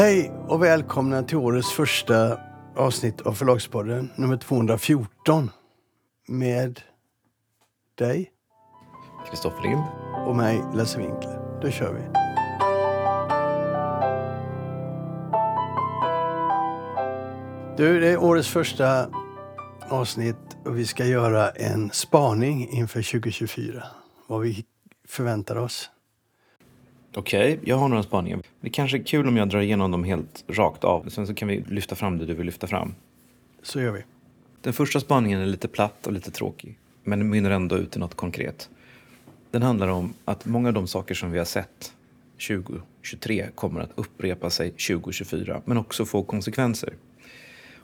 Hej och välkomna till årets första avsnitt av Förlagspodden, nummer 214. Med dig Kristoffer Lind. och mig, Lasse Winkler. Då kör vi. Du, det är årets första avsnitt och vi ska göra en spaning inför 2024. Vad vi förväntar oss. Okej, jag har några spaningar. Det kanske är kul om jag drar igenom dem helt rakt av. Sen så kan vi lyfta fram det du vill lyfta fram. Så gör vi. Den första spaningen är lite platt och lite tråkig. Men den mynnar ändå ut i något konkret. Den handlar om att många av de saker som vi har sett 2023 kommer att upprepa sig 2024. Men också få konsekvenser.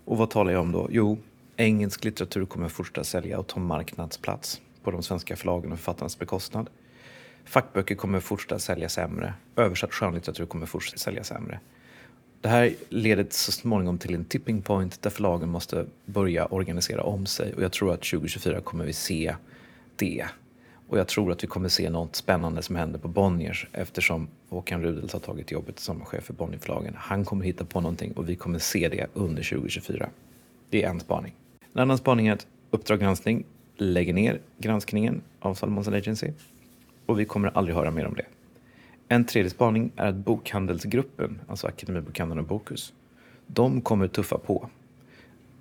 Och vad talar jag om då? Jo, engelsk litteratur kommer fortsätta sälja och ta marknadsplats på de svenska förlagen och författarnas bekostnad. Fackböcker kommer fortsätta sälja sämre. Översatt skönlitteratur kommer fortsätta sälja sämre. Det här leder så småningom till en tipping point där förlagen måste börja organisera om sig och jag tror att 2024 kommer vi se det. Och jag tror att vi kommer se något spännande som händer på Bonniers eftersom Håkan Rudels har tagit jobbet som chef för Bonnierförlagen. Han kommer hitta på någonting och vi kommer se det under 2024. Det är en spaning. En annan spaning är att Uppdrag granskning lägger ner granskningen av Salomons Agency och vi kommer aldrig höra mer om det. En tredje spaning är att bokhandelsgruppen, alltså Akademibokhandeln och Bokus, de kommer tuffa på.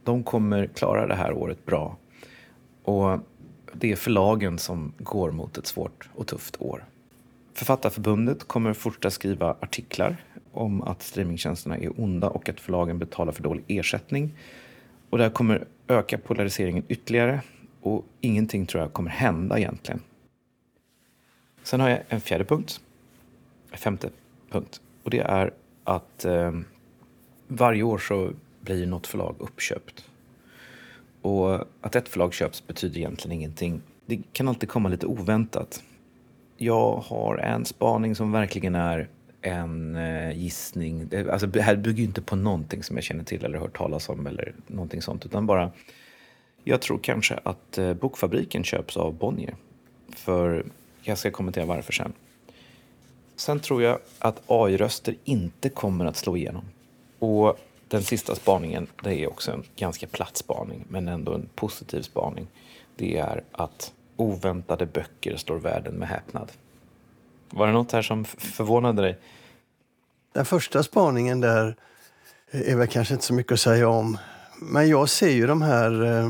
De kommer klara det här året bra. Och det är förlagen som går mot ett svårt och tufft år. Författarförbundet kommer fortsätta skriva artiklar om att streamingtjänsterna är onda och att förlagen betalar för dålig ersättning. Och det här kommer öka polariseringen ytterligare och ingenting tror jag kommer hända egentligen. Sen har jag en fjärde punkt, en femte punkt. Och det är att eh, varje år så blir något förlag uppköpt. Och att ett förlag köps betyder egentligen ingenting. Det kan alltid komma lite oväntat. Jag har en spaning som verkligen är en eh, gissning. Det, alltså, det här bygger ju inte på någonting som jag känner till eller hört talas om eller någonting sånt. Utan bara, jag tror kanske att eh, Bokfabriken köps av Bonnier. För jag ska kommentera varför sen. Sen tror jag att AI-röster inte kommer att slå igenom. Och den sista spaningen, det är också en ganska platt spaning, men ändå en positiv spaning. Det är att oväntade böcker slår världen med häpnad. Var det något här som förvånade dig? Den första spaningen där är väl kanske inte så mycket att säga om. Men jag ser ju de här eh,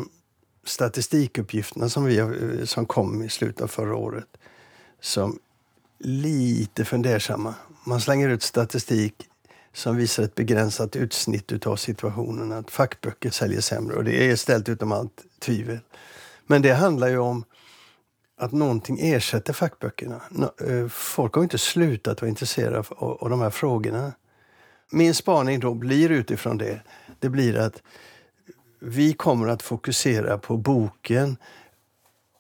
statistikuppgifterna som, vi, har- eh, som kom i slutet av förra året som lite fundersamma. Man slänger ut statistik som visar ett begränsat utsnitt av situationen. Att fackböcker säljer sämre och det är ställt utom allt tvivel. Men det handlar ju om att någonting ersätter fackböckerna. Eh, folk har ju inte slutat vara intresserade av, av de här frågorna. Min spaning då blir utifrån det, det blir att vi kommer att fokusera på boken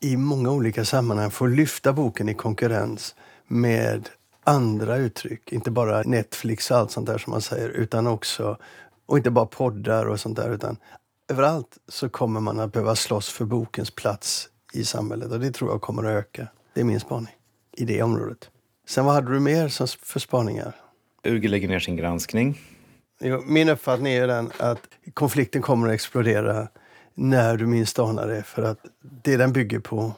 i många olika sammanhang, få lyfta boken i konkurrens med andra uttryck. Inte bara Netflix och allt sånt där som man säger, utan också, och inte bara poddar och sånt där, utan överallt så kommer man att behöva slåss för bokens plats i samhället och det tror jag kommer att öka. Det är min spaning i det området. Sen vad hade du mer som, för spaningar? UG lägger ner sin granskning. Jo, Min uppfattning är den att konflikten kommer att explodera när du minst anar det. För att det den bygger på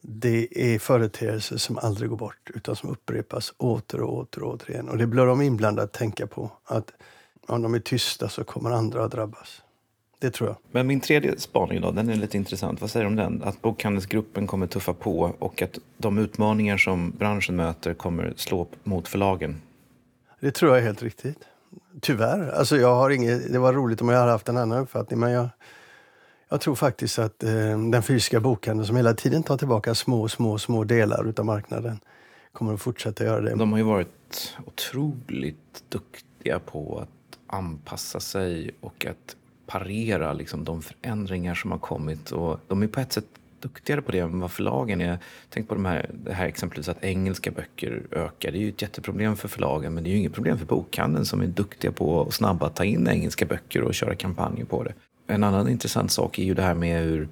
det är företeelser som aldrig går bort utan som upprepas åter och åter och åter igen. Och det blir de inblandade att tänka på. Att om de är tysta så kommer andra att drabbas. Det tror jag. Men min tredje spaning då, den är lite intressant. Vad säger du om den? Att bokhandelsgruppen kommer tuffa på och att de utmaningar som branschen möter kommer slå mot förlagen. Det tror jag är helt riktigt. Tyvärr. Alltså jag har inget, det var roligt om jag hade haft en annan uppfattning men jag, jag tror faktiskt att eh, den fysiska bokhandeln som hela tiden tar tillbaka små, små, små delar utav marknaden kommer att fortsätta göra det. De har ju varit otroligt duktiga på att anpassa sig och att parera liksom, de förändringar som har kommit. Och de är på ett sätt duktigare på det än vad förlagen är. Tänk på de här, det här exempelvis att engelska böcker ökar. Det är ju ett jätteproblem för förlagen men det är ju inget problem för bokhandeln som är duktiga på och snabba att ta in engelska böcker och köra kampanjer på det. En annan intressant sak är ju det här med hur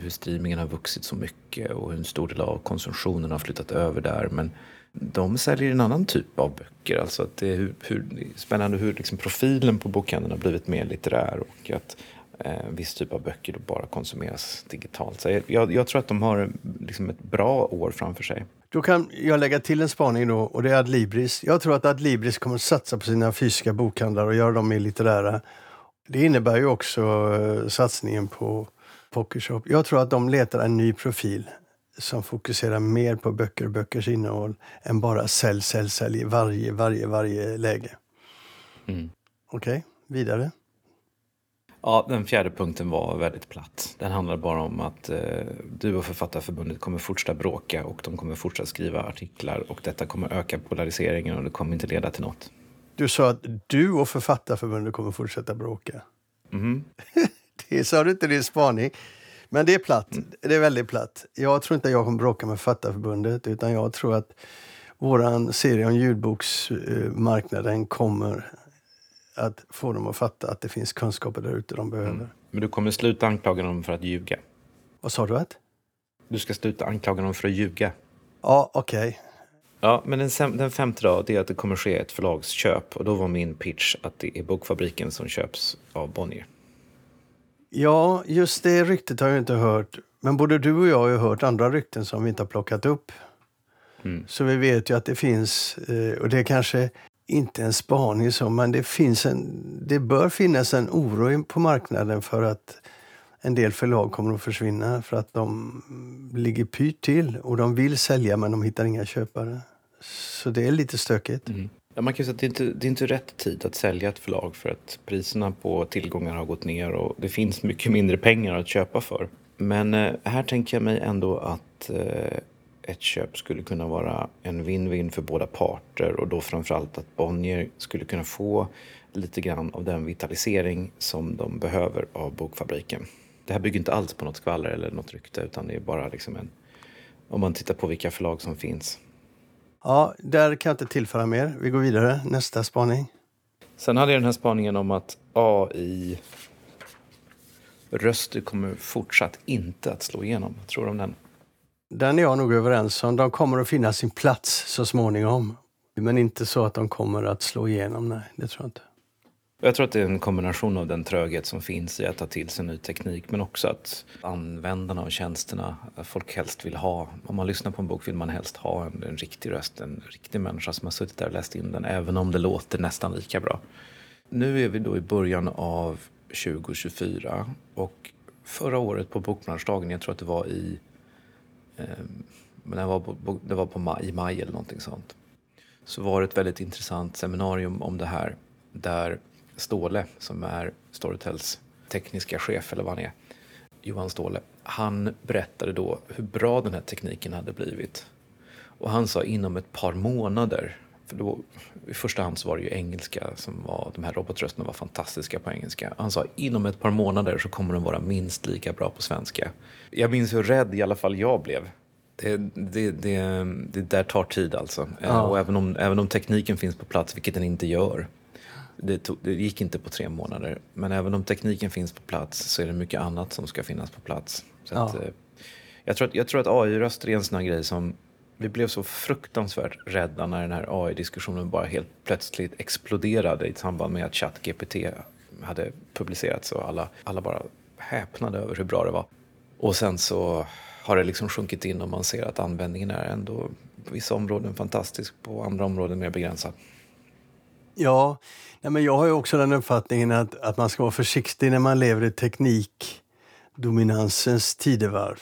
hur streamingen har vuxit så mycket och hur en stor del av konsumtionen har flyttat över där. Men de säljer en annan typ av böcker. Alltså att det är hur, hur, spännande hur liksom profilen på bokhandeln har blivit mer litterär och att eh, viss typ av böcker då bara konsumeras digitalt. Så jag, jag tror att de har liksom ett bra år framför sig. Då kan jag lägga till en spaning då och det är Adlibris. Jag tror att Adlibris kommer att satsa på sina fysiska bokhandlar och göra dem mer litterära. Det innebär ju också uh, satsningen på Pokershop. Jag tror att de letar en ny profil som fokuserar mer på böcker och böckers innehåll än bara sälj, sälj, sälj i varje, varje, varje läge. Mm. Okej, okay, vidare. Ja, den fjärde punkten var väldigt platt. Den handlar bara om att eh, du och Författarförbundet kommer fortsätta bråka och de kommer fortsätta skriva artiklar och detta kommer öka polariseringen och det kommer inte leda till något. Du sa att du och Författarförbundet kommer fortsätta bråka. Mm. det sa du inte i din spaning. Men det är platt. Mm. Det är väldigt platt. Jag tror inte att jag kommer bråka med Författarförbundet utan jag tror att våran serie om ljudboksmarknaden kommer att få dem att fatta att det finns kunskaper där ute de behöver. Mm. Men du kommer sluta anklaga dem för att ljuga? Vad sa du? Att? Du ska sluta anklaga dem för att ljuga. Ja, okej. Okay. Ja, men den, den femte då, det är att det kommer ske ett förlagsköp. Och då var min pitch att det är Bokfabriken som köps av Bonnier. Ja, just det ryktet har jag inte hört. Men både du och jag har ju hört andra rykten som vi inte har plockat upp. Mm. Så vi vet ju att det finns, eh, och det är kanske inte en spaning men det, finns en, det bör finnas en oro på marknaden för att en del förlag kommer att försvinna för att de ligger pyrt till och de vill sälja men de hittar inga köpare. Så det är lite stökigt. Mm. Ja, man kan säga att det är, inte, det är inte rätt tid att sälja ett förlag för att priserna på tillgångar har gått ner och det finns mycket mindre pengar att köpa för. Men eh, här tänker jag mig ändå att eh, ett köp skulle kunna vara en win-win för båda parter och då framförallt att Bonnier skulle kunna få lite grann av den vitalisering som de behöver av Bokfabriken. Det här bygger inte alls på något skvaller eller något rykte utan det är bara liksom en... Om man tittar på vilka förlag som finns. Ja, där kan jag inte tillföra mer. Vi går vidare. Nästa spaning. Sen hade jag den här spaningen om att AI röster kommer fortsatt inte att slå igenom. Vad tror du om den? Den är jag nog överens om. De kommer att finna sin plats så småningom. Men inte så att de kommer att slå igenom, nej. Det tror jag inte. Jag tror att det är en kombination av den tröghet som finns i att ta till sig ny teknik men också att användarna av tjänsterna, folk helst vill ha, om man lyssnar på en bok vill man helst ha en, en riktig röst, en riktig människa som har suttit där och läst in den, även om det låter nästan lika bra. Nu är vi då i början av 2024 och förra året på Bokbranschdagen, jag tror att det var i eh, men det var, på, det var på maj, i maj eller någonting sånt. Så var det ett väldigt intressant seminarium om det här där Ståle, som är Storytels tekniska chef eller vad han är, Johan Ståle, han berättade då hur bra den här tekniken hade blivit. Och han sa inom ett par månader, för då, i första hand så var det ju engelska som var, de här robotrösterna var fantastiska på engelska. Han sa inom ett par månader så kommer de vara minst lika bra på svenska. Jag minns hur rädd i alla fall jag blev. Det, det, det, det där tar tid alltså. Ja. Och även om, även om tekniken finns på plats, vilket den inte gör. Det, tog, det gick inte på tre månader. Men även om tekniken finns på plats så är det mycket annat som ska finnas på plats. Så ja. att, eh, jag, tror att, jag tror att AI-röster är en sån här grej som vi blev så fruktansvärt rädda när den här AI-diskussionen bara helt plötsligt exploderade i samband med att ChatGPT hade publicerats och alla, alla bara häpnade över hur bra det var. Och sen så har det liksom sjunkit in och man ser att användningen är ändå på vissa områden fantastisk, på andra områden mer begränsad. Ja, nej men jag har ju också den uppfattningen att, att man ska vara försiktig när man lever i teknikdominansens tidevarv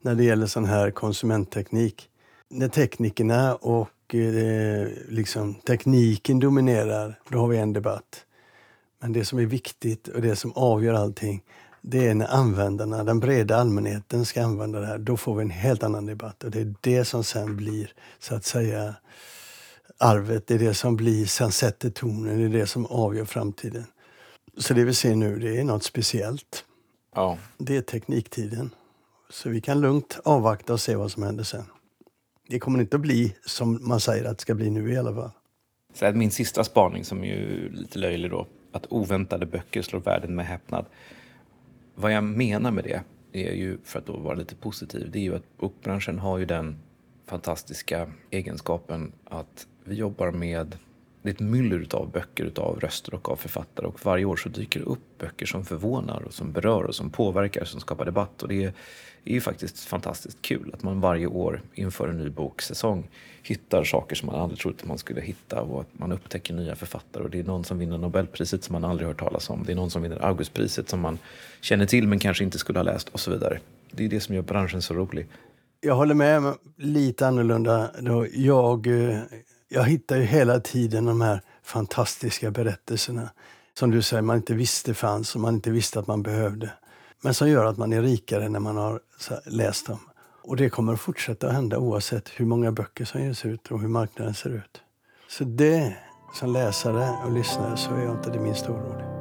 när det gäller sån här konsumentteknik. När teknikerna och eh, liksom, tekniken dominerar, då har vi en debatt. Men det som är viktigt och det som avgör allting, det är när användarna, den breda allmänheten, ska använda det här. Då får vi en helt annan debatt och det är det som sen blir, så att säga, arvet. Det är det som blir, sen sätter tonen, det är det som avgör framtiden. Så det vi ser nu, det är något speciellt. Ja. Det är tekniktiden. Så vi kan lugnt avvakta och se vad som händer sen. Det kommer inte att bli som man säger att det ska bli nu i alla fall. Så min sista spaning som är ju lite löjlig då, att oväntade böcker slår världen med häpnad. Vad jag menar med det är ju, för att då vara lite positiv, det är ju att bokbranschen har ju den fantastiska egenskapen att vi jobbar med det är ett myller av böcker, av röster och av författare och varje år så dyker det upp böcker som förvånar och som berör och som påverkar, som skapar debatt och det är, är ju faktiskt fantastiskt kul att man varje år inför en ny boksäsong hittar saker som man aldrig trodde att man skulle hitta och att man upptäcker nya författare och det är någon som vinner Nobelpriset som man aldrig hört talas om. Det är någon som vinner Augustpriset som man känner till men kanske inte skulle ha läst och så vidare. Det är det som gör branschen så rolig. Jag håller med, lite annorlunda. Jag, eh, jag hittar ju hela tiden de här fantastiska berättelserna som du säger, man inte visste fanns och man inte visste att man behövde. Men som gör att man är rikare när man har läst dem. Och det kommer att fortsätta att hända oavsett hur många böcker som ges ut och hur marknaden ser ut. Så det, som läsare och lyssnare, så är jag inte det minsta orolig.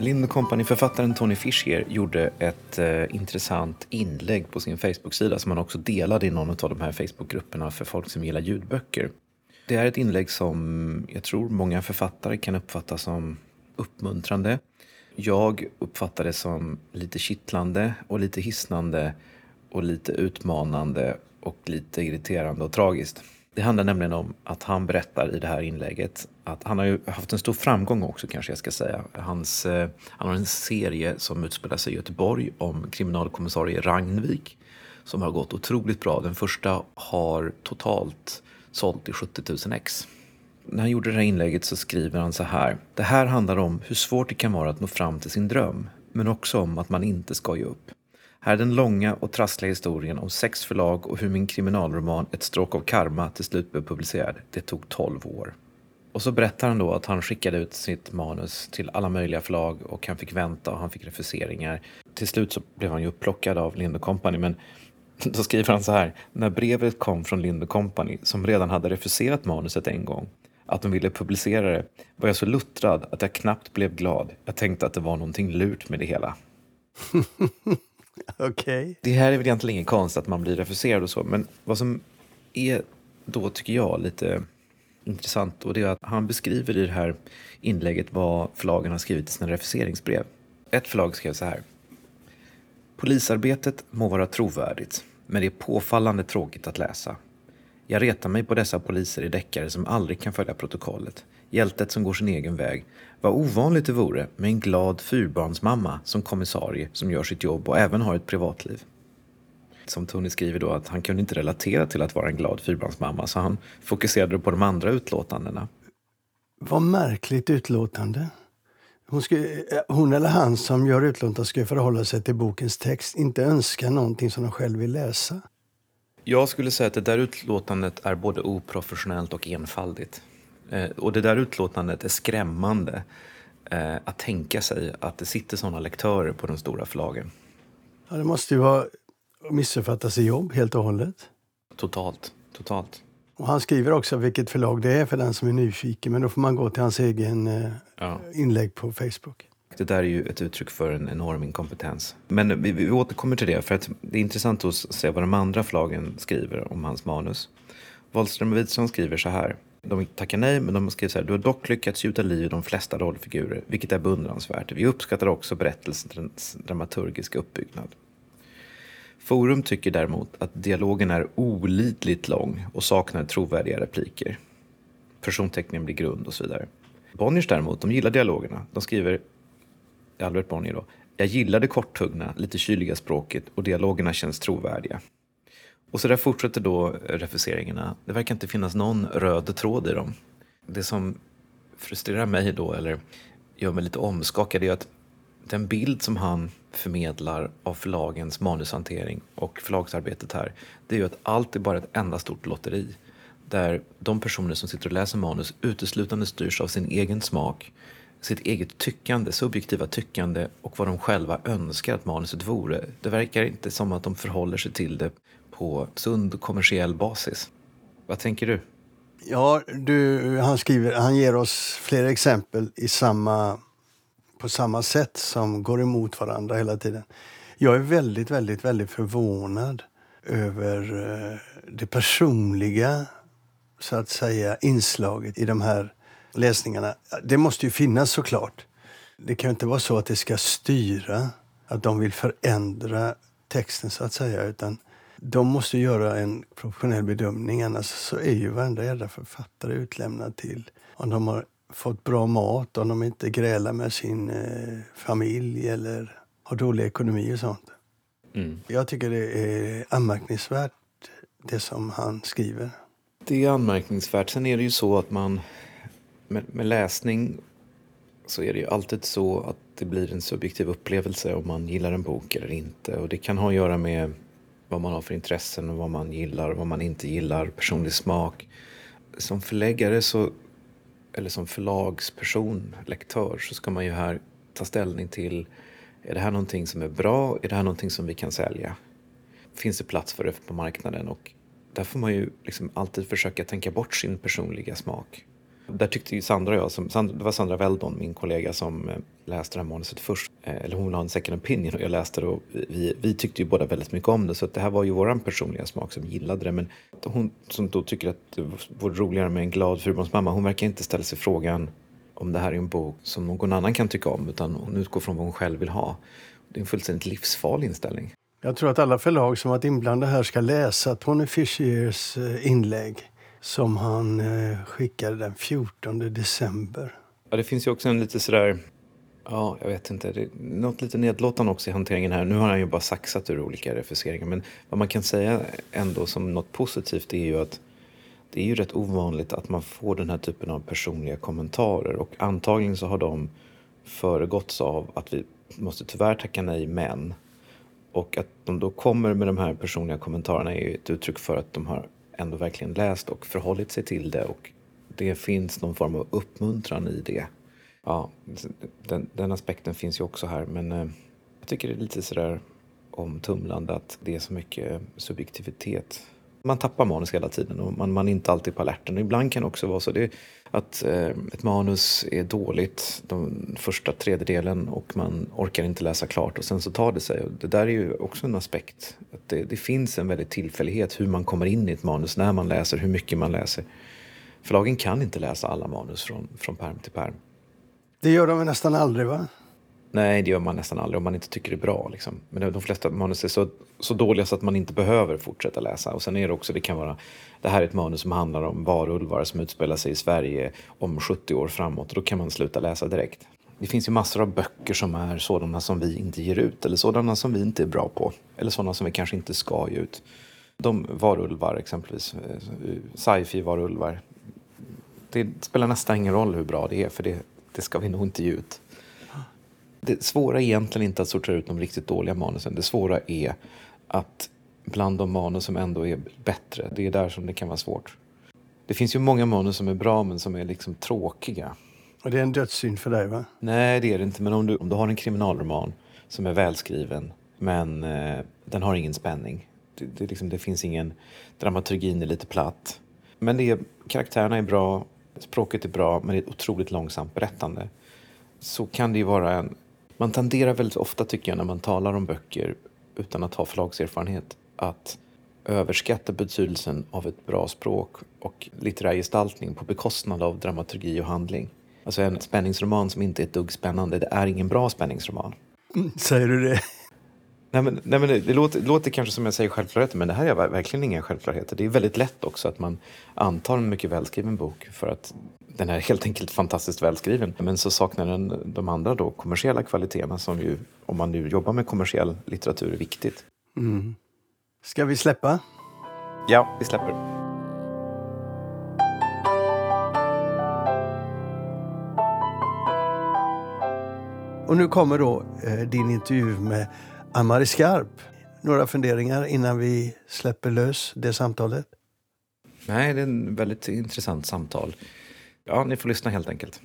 Lind Company-författaren Tony Fischer gjorde ett eh, intressant inlägg på sin Facebook-sida som han också delade i någon av de här Facebook-grupperna för folk som gillar ljudböcker. Det är ett inlägg som jag tror många författare kan uppfatta som uppmuntrande. Jag uppfattar det som lite kittlande och lite hisnande och lite utmanande och lite irriterande och tragiskt. Det handlar nämligen om att han berättar i det här inlägget att han har ju haft en stor framgång också kanske jag ska säga. Hans, eh, han har en serie som utspelar sig i Göteborg om kriminalkommissarie Ragnvik som har gått otroligt bra. Den första har totalt sålt i 70 000 ex. När han gjorde det här inlägget så skriver han så här. Det här handlar om hur svårt det kan vara att nå fram till sin dröm, men också om att man inte ska ge upp. Här är den långa och trassliga historien om sex förlag och hur min kriminalroman Ett stråk av karma till slut blev publicerad. Det tog 12 år. Och så berättar han då att han skickade ut sitt manus till alla möjliga förlag och han fick vänta och han fick refuseringar. Till slut så blev han ju upplockad av Lind Company men då skriver han så här. När brevet kom från Lind Company som redan hade refuserat manuset en gång att de ville publicera det var jag så luttrad att jag knappt blev glad. Jag tänkte att det var någonting lurt med det hela. Okay. Det här är väl egentligen ingen konst att man blir refuserad och så, men vad som är då tycker jag lite intressant och det är att han beskriver i det här inlägget vad förlagen har skrivit i sina refuseringsbrev. Ett förlag skrev så här. Polisarbetet må vara trovärdigt, men det är påfallande tråkigt att läsa. Jag retar mig på dessa poliser i deckare som aldrig kan följa protokollet. Hjältet som går sin egen väg. Vad ovanligt det vore med en glad fyrbarnsmamma som kommissarie som gör sitt jobb och även har ett privatliv. Som Tony skriver då att han kunde inte relatera till att vara en glad fyrbarnsmamma så han fokuserade på de andra utlåtandena. Vad märkligt utlåtande. Hon, ska, hon eller han som gör utlåtandet ska förhålla sig till bokens text, inte önska någonting som de själv vill läsa. Jag skulle säga att det där utlåtandet är både oprofessionellt och enfaldigt. Eh, och det där utlåtandet är skrämmande eh, att tänka sig att det sitter sådana lektörer på de stora förlagen. Ja, det måste ju ha missuppfattat sitt jobb helt och hållet. Totalt, totalt. Och han skriver också vilket förlag det är för den som är nyfiken. Men då får man gå till hans egen eh, ja. inlägg på Facebook. Det där är ju ett uttryck för en enorm inkompetens. Men vi, vi återkommer till det, för att det är intressant att se vad de andra förlagen skriver om hans manus. Wahlström och Widström skriver så här. De tackar nej, men de skriver så här. Du har dock lyckats gjuta liv i de flesta rollfigurer, vilket är beundransvärt. Vi uppskattar också berättelsens dramaturgiska uppbyggnad. Forum tycker däremot att dialogen är olidligt lång och saknar trovärdiga repliker. Personteckningen blir grund och så vidare. Bonniers däremot, de gillar dialogerna. De skriver Albert Bonnier då. Jag gillar det korthuggna, lite kyliga språket och dialogerna känns trovärdiga. Och så där fortsätter då refuseringarna. Det verkar inte finnas någon röd tråd i dem. Det som frustrerar mig då, eller gör mig lite omskakad, är att den bild som han förmedlar av förlagens manushantering och förlagsarbetet här, det är ju att allt är bara ett enda stort lotteri. Där de personer som sitter och läser manus uteslutande styrs av sin egen smak sitt eget tyckande, subjektiva tyckande och vad de själva önskar att manuset vore. Det verkar inte som att de förhåller sig till det på sund kommersiell basis. Vad tänker du? Ja, du, han, skriver, han ger oss flera exempel i samma, på samma sätt som går emot varandra hela tiden. Jag är väldigt, väldigt, väldigt förvånad över eh, det personliga så att säga inslaget i de här läsningarna. Det måste ju finnas såklart. Det kan ju inte vara så att det ska styra, att de vill förändra texten så att säga. Utan de måste göra en professionell bedömning, annars så är ju varenda jävla författare utlämnad till om de har fått bra mat, om de inte grälar med sin eh, familj eller har dålig ekonomi och sånt. Mm. Jag tycker det är anmärkningsvärt det som han skriver. Det är anmärkningsvärt. Sen är det ju så att man med, med, läsning så är det ju alltid så att det blir en subjektiv upplevelse om man gillar en bok eller inte. Och det kan ha att göra med vad man har för intressen och vad man gillar och vad man inte gillar, personlig smak. Som förläggare så, eller som förlagsperson, lektör, så ska man ju här ta ställning till är det här någonting som är bra? Är det här någonting som vi kan sälja? Finns det plats för det på marknaden? Och där får man ju liksom alltid försöka tänka bort sin personliga smak. Där tyckte ju Sandra och jag, som, det var Sandra Weldon, min kollega, som eh, läste det här manuset först. Eh, eller hon ville ha en second opinion och jag läste det och vi, vi tyckte ju båda väldigt mycket om det. Så det här var ju vår personliga smak som gillade det. Men hon som då tycker att det vore roligare med en glad fyrbarnsmamma, hon verkar inte ställa sig frågan om det här är en bok som någon annan kan tycka om utan hon utgår från vad hon själv vill ha. Det är en fullständigt livsfarlig inställning. Jag tror att alla förlag som varit inblandade här ska läsa Tony Fischers eh, inlägg som han eh, skickade den 14 december. Ja, det finns ju också en lite sådär, ja, jag vet inte, det är något lite nedlåtande också i hanteringen här. Nu har han ju bara saxat ur olika refuseringar, men vad man kan säga ändå som något positivt är ju att det är ju rätt ovanligt att man får den här typen av personliga kommentarer och antagligen så har de föregåtts av att vi måste tyvärr tacka nej men och att de då kommer med de här personliga kommentarerna är ju ett uttryck för att de har ändå verkligen läst och förhållit sig till det och det finns någon form av uppmuntran i det. Ja, den, den aspekten finns ju också här men eh, jag tycker det är lite sådär omtumlande att det är så mycket subjektivitet man tappar manus hela tiden och man, man är inte alltid på alerten. Och ibland kan det också vara så det, att eh, ett manus är dåligt den första tredjedelen och man orkar inte läsa klart och sen så tar det sig. Och det där är ju också en aspekt. Att det, det finns en väldig tillfällighet hur man kommer in i ett manus, när man läser, hur mycket man läser. Förlagen kan inte läsa alla manus från, från perm till perm. Det gör de nästan aldrig va? Nej, det gör man nästan aldrig om man inte tycker det är bra. Liksom. Men de flesta manus är så, så dåliga så att man inte behöver fortsätta läsa. Och sen är det också, det kan vara, det här är ett manus som handlar om varulvar som utspelar sig i Sverige om 70 år framåt. Och då kan man sluta läsa direkt. Det finns ju massor av böcker som är sådana som vi inte ger ut eller sådana som vi inte är bra på. Eller sådana som vi kanske inte ska ge ut. De varulvar exempelvis, eh, sci-fi varulvar. Det spelar nästan ingen roll hur bra det är för det, det ska vi nog inte ge ut. Det svåra är egentligen inte att sortera ut de riktigt dåliga manusen. Det svåra är att bland de manus som ändå är bättre, det är där som det kan vara svårt. Det finns ju många manus som är bra men som är liksom tråkiga. Och det är en dödssyn för dig va? Nej det är det inte, men om du, om du har en kriminalroman som är välskriven men eh, den har ingen spänning. Det, det, liksom, det finns ingen, dramaturgin är lite platt. Men det är, karaktärerna är bra, språket är bra men det är ett otroligt långsamt berättande. Så kan det ju vara en man tenderar väldigt ofta tycker jag när man talar om böcker utan att ha förlagserfarenhet att överskatta betydelsen av ett bra språk och litterär gestaltning på bekostnad av dramaturgi och handling. Alltså en spänningsroman som inte är ett dugg spännande, det är ingen bra spänningsroman. Mm, säger du det? Nej men, nej, men det, låter, det låter kanske som jag säger självklarheter, men det här är verkligen inga självklarheter. Det är väldigt lätt också att man antar en mycket välskriven bok för att den är helt enkelt fantastiskt välskriven. Men så saknar den de andra då kommersiella kvaliteterna som ju, om man nu jobbar med kommersiell litteratur, är viktigt. Mm. Ska vi släppa? Ja, vi släpper. Och nu kommer då eh, din intervju med Amari Skarp. Några funderingar innan vi släpper lös det samtalet? Nej, det är ett väldigt intressant samtal. Ja, ni får lyssna helt enkelt.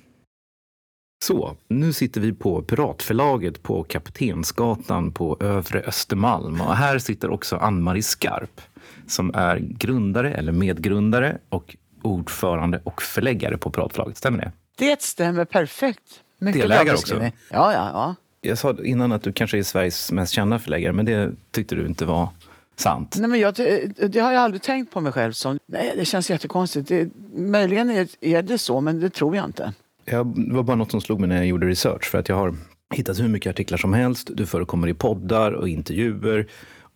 Så, nu sitter vi på Piratförlaget på Kaptensgatan på Övre Östermalm. Och här sitter också Ann-Marie Skarp som är grundare eller medgrundare och ordförande och förläggare på Piratförlaget. Stämmer det? Det stämmer perfekt. Mycket Delägare också? Ja, ja, ja. Jag sa innan att du kanske är Sveriges mest kända förläggare, men det tyckte du inte var sant? Nej, men jag, det, har jag aldrig tänkt på mig själv som. Nej, det känns jättekonstigt. Det, möjligen är, är det så, men det tror jag inte. Jag, det var bara något som slog mig när jag gjorde research. För att jag har hittat hur mycket artiklar som helst. Du förekommer i poddar och intervjuer.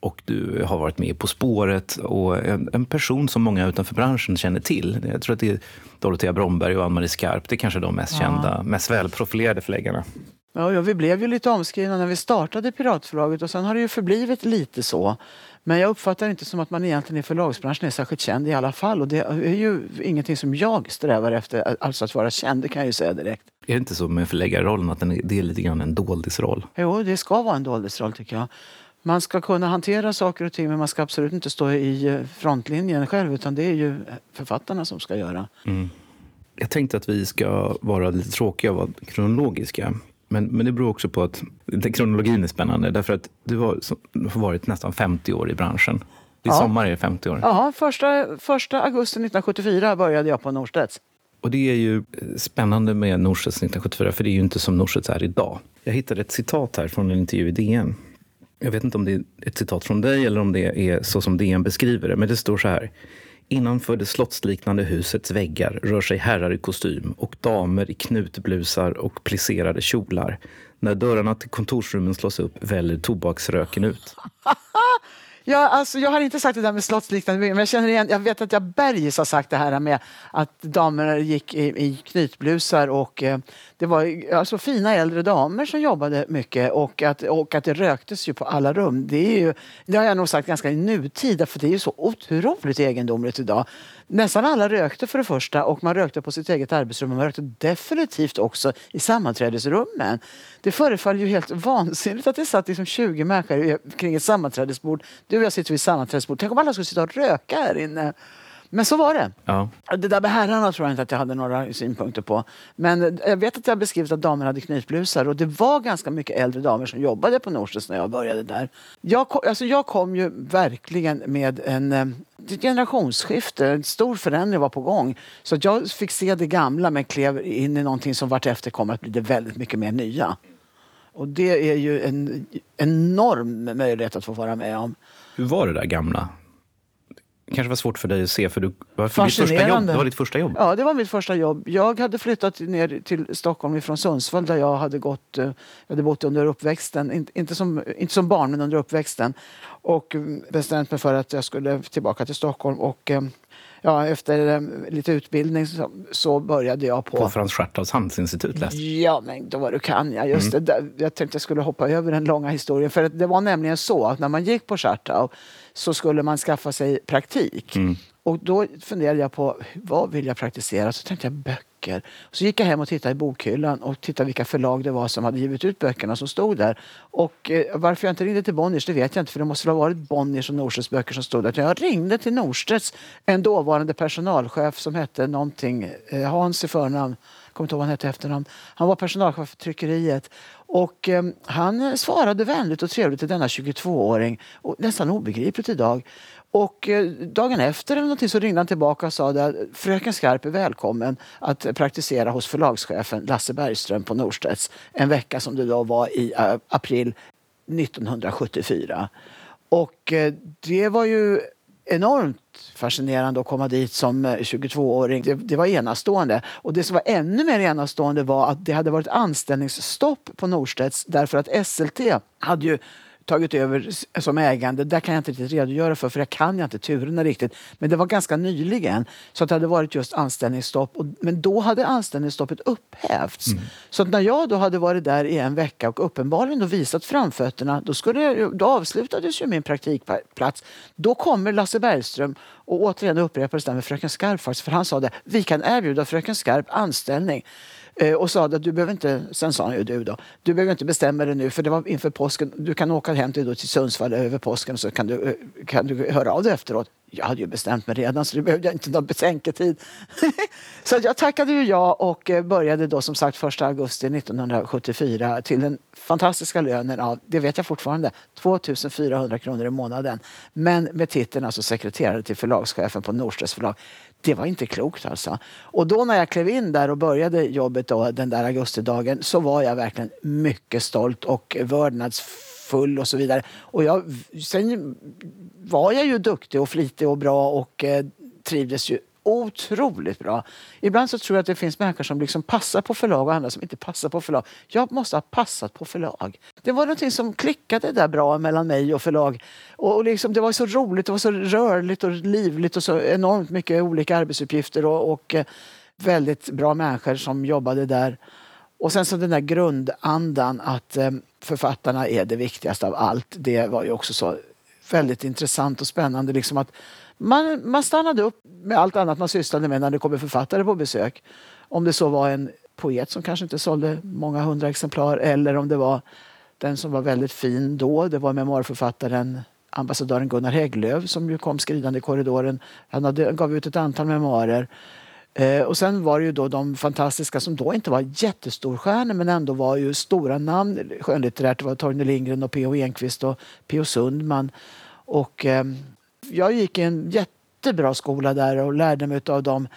Och du har varit med På spåret. Och en, en person som många utanför branschen känner till. Jag tror att det är Dorotea Bromberg och Ann-Marie Skarp. Det är kanske de mest Ja. kända, mest välprofilerade förläggarna. Ja, ja, vi blev ju lite omskrivna när vi startade Piratförlaget och sen har det ju förblivit lite så. Men jag uppfattar inte som att man egentligen i förlagsbranschen är särskilt känd i alla fall. Och det är ju ingenting som jag strävar efter, alltså att vara känd, det kan jag ju säga direkt. Är det inte så med förläggarrollen att den är, det är lite grann en doldisroll? Jo, det ska vara en doldisroll tycker jag. Man ska kunna hantera saker och ting men man ska absolut inte stå i eh, frontlinjen själv utan det är ju författarna som ska göra. Jag tänkte att vi ska vara lite tråkiga och vara kronologiska. Men, men det beror också på att den kronologin är spännande. Därför att du har, så- har varit nästan 50 år i branschen. I Ja. sommar är det 50 år. Ja, första, första augusti 1974 började jag på Norstedts. Och det är ju eh, spännande med Norstedts 1974, för det är ju inte som Norstedts är idag. Jag hittade ett citat här från en intervju i DN. Jag vet inte om det är ett citat från dig eller om det är så som DN beskriver det, men det står så här. Innanför det slottsliknande husets väggar rör sig herrar i kostym och damer i knutblusar och plisserade kjolar. När dörrarna till kontorsrummen slås upp väller tobaksröken ut. Ja, alltså, jag har inte sagt det där med slottsliknande byggnader, men jag känner igen, jag vet att jag Bergis har sagt det här med att damer gick i, i knytblusar och eh, det var alltså fina äldre damer som jobbade mycket och att, och att det röktes ju på alla rum. Det, är ju, det har jag nog sagt ganska i nutid, för det är ju så otroligt egendomligt idag. Nästan alla rökte för det första och man rökte på sitt eget arbetsrum och man rökte definitivt också i sammanträdesrummen. Det förefaller ju helt vansinnigt att det satt liksom 20 människor kring ett sammanträdesbord. Du och jag sitter vid sammanträdesbord. Tänk om alla skulle sitta och röka här inne. Men så var det. Ja. Det där med herrarna tror jag inte att jag hade några synpunkter på. Men jag vet att jag beskrivit att damer hade knytblusar och det var ganska mycket äldre damer som jobbade på Norstedts när jag började där. Jag kom, alltså jag kom ju verkligen med en eh, ett generationsskifte, en stor förändring var på gång. Så att jag fick se det gamla men klev in i någonting som vartefter kommer att bli det väldigt mycket mer nya. Och det är ju en enorm möjlighet att få vara med om. Hur var det där gamla? Det kanske var svårt för dig att se, för du, var för ditt första jobb. Det var ditt första jobb. Ja, det var mitt första jobb. Jag hade flyttat ner till Stockholm från Sundsvall där jag hade gått, eh, jag hade bott under uppväxten, inte, inte, som, inte som barn men under uppväxten. Och mm, bestämt mig för att jag skulle tillbaka till Stockholm och eh, ja, efter eh, lite utbildning så, så började jag på På Frans Schartau's handelsinstitut Ja, men då var du kan jag. Just det, där, jag tänkte jag skulle hoppa över den långa historien. För det var nämligen så att när man gick på Chartau så skulle man skaffa sig praktik. Och då funderade jag på vad vill jag praktisera? Så tänkte jag böcker. Så gick jag hem och tittade i bokhyllan och tittade vilka förlag det var som hade givit ut böckerna som stod där. Och eh, varför jag inte ringde till Bonniers det vet jag inte för det måste ha varit Bonniers och Norstedts böcker som stod där. Jag ringde till Norstedts, en dåvarande personalchef som hette någonting, eh, Hans i förnamn, kommer inte ihåg vad han hette efternamn. Han var personalchef för tryckeriet. Och eh, han svarade vänligt och trevligt till denna 22-åring. Och nästan obegripligt idag. Och eh, dagen efter eller någonting så ringde han tillbaka och sa att fröken Skarp är välkommen att praktisera hos förlagschefen Lasse Bergström på Norstedts en vecka som det då var i eh, april 1974. Och eh, det var ju enormt fascinerande att komma dit som eh, 22-åring. Det, det var enastående. Och det som var ännu mer enastående var att det hade varit anställningsstopp på Norstedts därför att SLT hade ju tagit över som ägande. Där kan jag inte riktigt redogöra för, för jag kan jag inte turerna riktigt. Men det var ganska nyligen. Så att det hade varit just anställningsstopp. Och, men då hade anställningsstoppet upphävts. Så att när jag då hade varit där i en vecka och uppenbarligen då visat framfötterna, då, skulle, då avslutades ju min praktikplats. Då kommer Lasse Bergström och återigen upprepades det med Fröken Skarp faktiskt, för han sa det, vi kan erbjuda Fröken Skarp anställning. Eh, och sa att du behöver inte, sen sa han ju du då, du behöver inte bestämma dig nu för det var inför påsken, du kan åka hem till, då, till Sundsvall över påsken så kan du, eh, kan du höra av dig efteråt. Jag hade ju bestämt mig redan så det behövde jag inte någon betänketid. så jag tackade ju ja och eh, började då som sagt 1 augusti 1974 till den fantastiska lönen av, det vet jag fortfarande, 2400 kronor i månaden. Men med titeln alltså sekreterare till förlagschefen på Norstedts förlag. Det var inte klokt alltså. Och då när jag klev in där och började jobbet då, den där augustidagen så var jag verkligen mycket stolt och vördnadsfull. och så vidare. Och jag, sen var jag ju duktig och flitig och bra och eh, trivdes ju otroligt bra. Ibland så tror jag att det finns människor som liksom passar på förlag och andra som inte passar på förlag. Jag måste ha passat på förlag. Det var någonting som klickade där bra mellan mig och förlag. Och liksom, det var så roligt, det var så rörligt och livligt och så enormt mycket olika arbetsuppgifter och, och eh, väldigt bra människor som jobbade där. Och sen så den där grundandan att eh, författarna är det viktigaste av allt. Det var ju också så väldigt intressant och spännande. Liksom att man, man stannade upp med allt annat man sysslade med när det kommer författare på besök. Om det så var en poet som kanske inte sålde många hundra exemplar eller om det var den som var väldigt fin då. Det var memoarförfattaren ambassadören Gunnar Hägglöf som ju kom skridande i korridoren. Han hade, gav ut ett antal memoarer. Eh, och sen var det ju då de fantastiska som då inte var jättestorstjärnor men ändå var ju stora namn skönlitterärt. Det var Torgny Lindgren och P.O. Enquist och P.O. Sundman. Och eh, jag gick i en jättebra skola där och lärde mig av de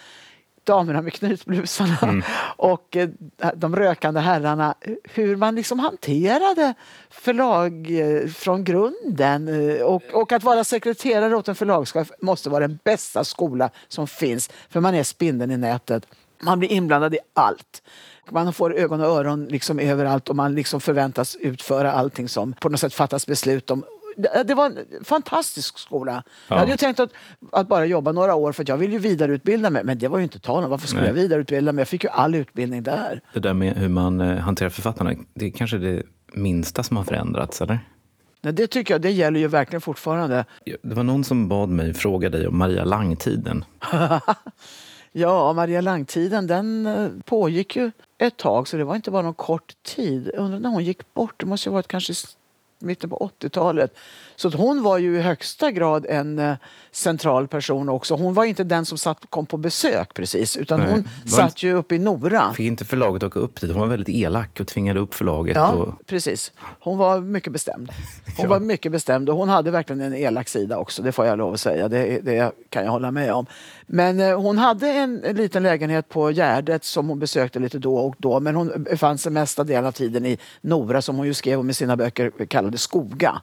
damerna med knytblusarna mm. och eh, de rökande herrarna hur man liksom hanterade förlag eh, från grunden. Eh, och, och att vara sekreterare åt en förlagschef måste vara den bästa skola som finns för man är spindeln i nätet. Man blir inblandad i allt. Man får ögon och öron liksom överallt och man liksom förväntas utföra allting som på något sätt fattas beslut om det var en fantastisk skola. Ja. Jag hade ju tänkt att, att, bara jobba några år för att jag vill ju vidareutbilda mig. Men det var ju inte tal om. Varför skulle Nej. jag vidareutbilda mig? Jag fick ju all utbildning där. Det där med hur man eh, hanterar författarna, det är kanske det minsta som har förändrats, eller? Nej, det tycker jag, det gäller ju verkligen fortfarande. Det var någon som bad mig fråga dig om Maria Lang-tiden. ja, Maria Lang-tiden den eh, pågick ju ett tag så det var inte bara någon kort tid. undrar när hon gick bort, det måste ju varit kanske mitten på 80-talet. Så hon var ju i högsta grad en uh, central person också. Hon var inte den som satt, kom på besök precis, utan Nej. hon satt ju uppe i Nora. Fick inte förlaget åka upp dit? Hon var väldigt elak och tvingade upp förlaget. Ja, och... precis. Hon var mycket bestämd. Hon ja. var mycket bestämd och hon hade verkligen en elak sida också, det får jag lov att säga. Det, det kan jag hålla med om. Men uh, hon hade en, en, liten lägenhet på Gärdet som hon besökte lite då och då, men hon befann sig mesta delen av tiden i Nora som hon ju skrev om i sina böcker kallade Skoga.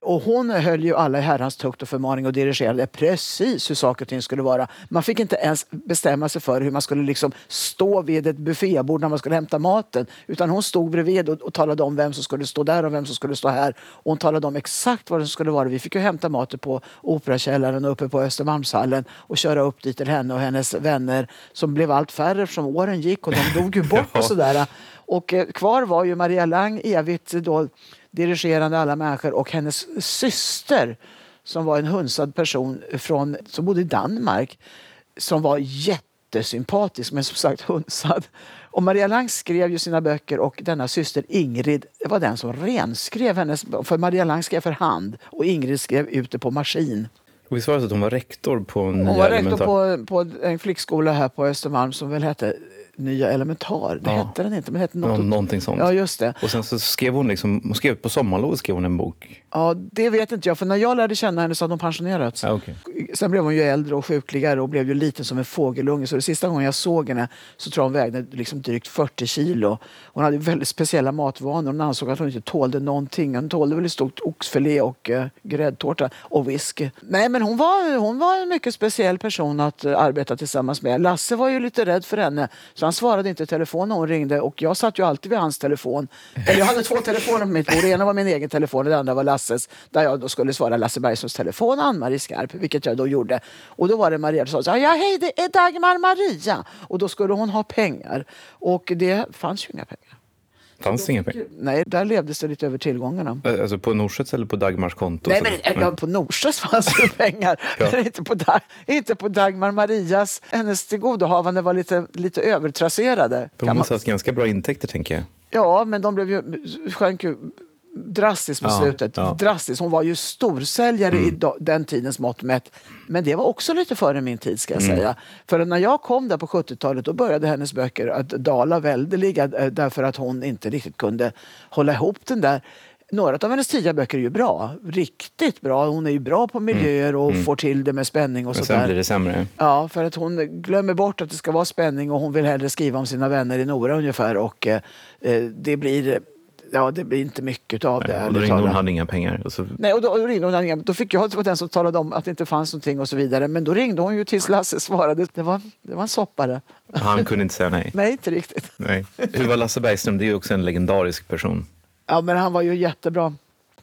Och hon höll ju alla herrans tukt och förmaning och dirigerade precis hur saker och ting skulle vara. Man fick inte ens bestämma sig för hur man skulle liksom stå vid ett buffébord när man skulle hämta maten. Utan hon stod bredvid och, och talade om vem som skulle stå där och vem som skulle stå här. Och hon talade om exakt vad det skulle vara. Vi fick ju hämta maten på Operakällaren och uppe på Östermalmshallen och köra upp dit till henne och hennes vänner som blev allt färre eftersom åren gick och de dog ju bort och sådär. Och eh, kvar var ju Maria Lang evigt då dirigerande alla människor och hennes syster som var en hunsad person från, som bodde i Danmark som var jättesympatisk men som sagt hunsad. Och Maria Lang skrev ju sina böcker och denna syster Ingrid var den som renskrev hennes För Maria Lang skrev för hand och Ingrid skrev ut det på maskin. Och visst var det så att hon var rektor på Hon var rektor på, på en flickskola här på Östermalm som väl hette Nya Elementar. Det ja. hette den inte, men hette något. Nå någonting sånt. Ja, just det. Och sen så skrev hon, liksom, hon skrev på sommarlovet skrev hon en bok. Ja, det vet inte jag. För när jag lärde känna henne så hade hon pensionerats. Ja, okay. Sen blev hon ju äldre och sjukligare och blev ju liten som en fågelunge. Så det sista gången jag såg henne så tror jag hon vägde liksom drygt 40 kilo. Hon hade väldigt speciella matvanor. Hon ansåg att hon inte tålde någonting. Hon tålde väl i stort oxfilé och uh, gräddtårta och whisky. Nej, men hon var, hon var en mycket speciell person att uh, arbeta tillsammans med. Lasse var ju lite rädd för henne så han svarade inte i telefon när hon ringde och jag satt ju alltid vid hans telefon. Eller jag hade två telefoner på mitt bord. den ena var min egen telefon och den andra var Lasses. Där jag då skulle svara Lasse Bergströms telefon, Ann-Marie Skarp, vilket jag då gjorde. Och då var det Maria som sa ja hej det är Dagmar Maria. Och då skulle hon ha pengar. Och det fanns ju inga pengar. Fanns det inga pengar? Nej, där levdes det lite över tillgångarna. Alltså på Norsets eller på Dagmars konto? Nej, men ja, på Norsets fanns det pengar. ja. Men inte på, Dag, inte på Dagmar Marias. Hennes tillgodohavande var lite, lite övertrasserade. Hon måste ha haft ganska bra intäkter, tänker jag. Ja, men de blev ju, sjönk ju drastiskt på ja, slutet. Ja. Drastiskt. Hon var ju storsäljare mm. i den tidens mått mätt. Men det var också lite före min tid ska jag mm. säga. För när jag kom där på 70-talet då började hennes böcker att dala väldeliga eh, därför att hon inte riktigt kunde hålla ihop den där några av hennes tidiga böcker är ju bra. Riktigt bra. Hon är ju bra på miljöer och mm. får till det med spänning och sådär. Sen blir det sämre. Ja, för att hon glömmer bort att det ska vara spänning och hon vill hellre skriva om sina vänner i Nora ungefär och eh, eh det blir Ja, det blir inte mycket av det. och då ringde hon hade inga pengar. Och så, Nej, och då, och ringde hon igen. Då fick jag vara den som talade om att det inte fanns någonting och så vidare. Men då ringde hon ju tills Lasse svarade. Det var, det var en soppare. han kunde inte säga nej. Nej, inte riktigt. nej. Hur var Lasse Bergström? Det är ju också en legendarisk person. Ja, men han var ju jättebra.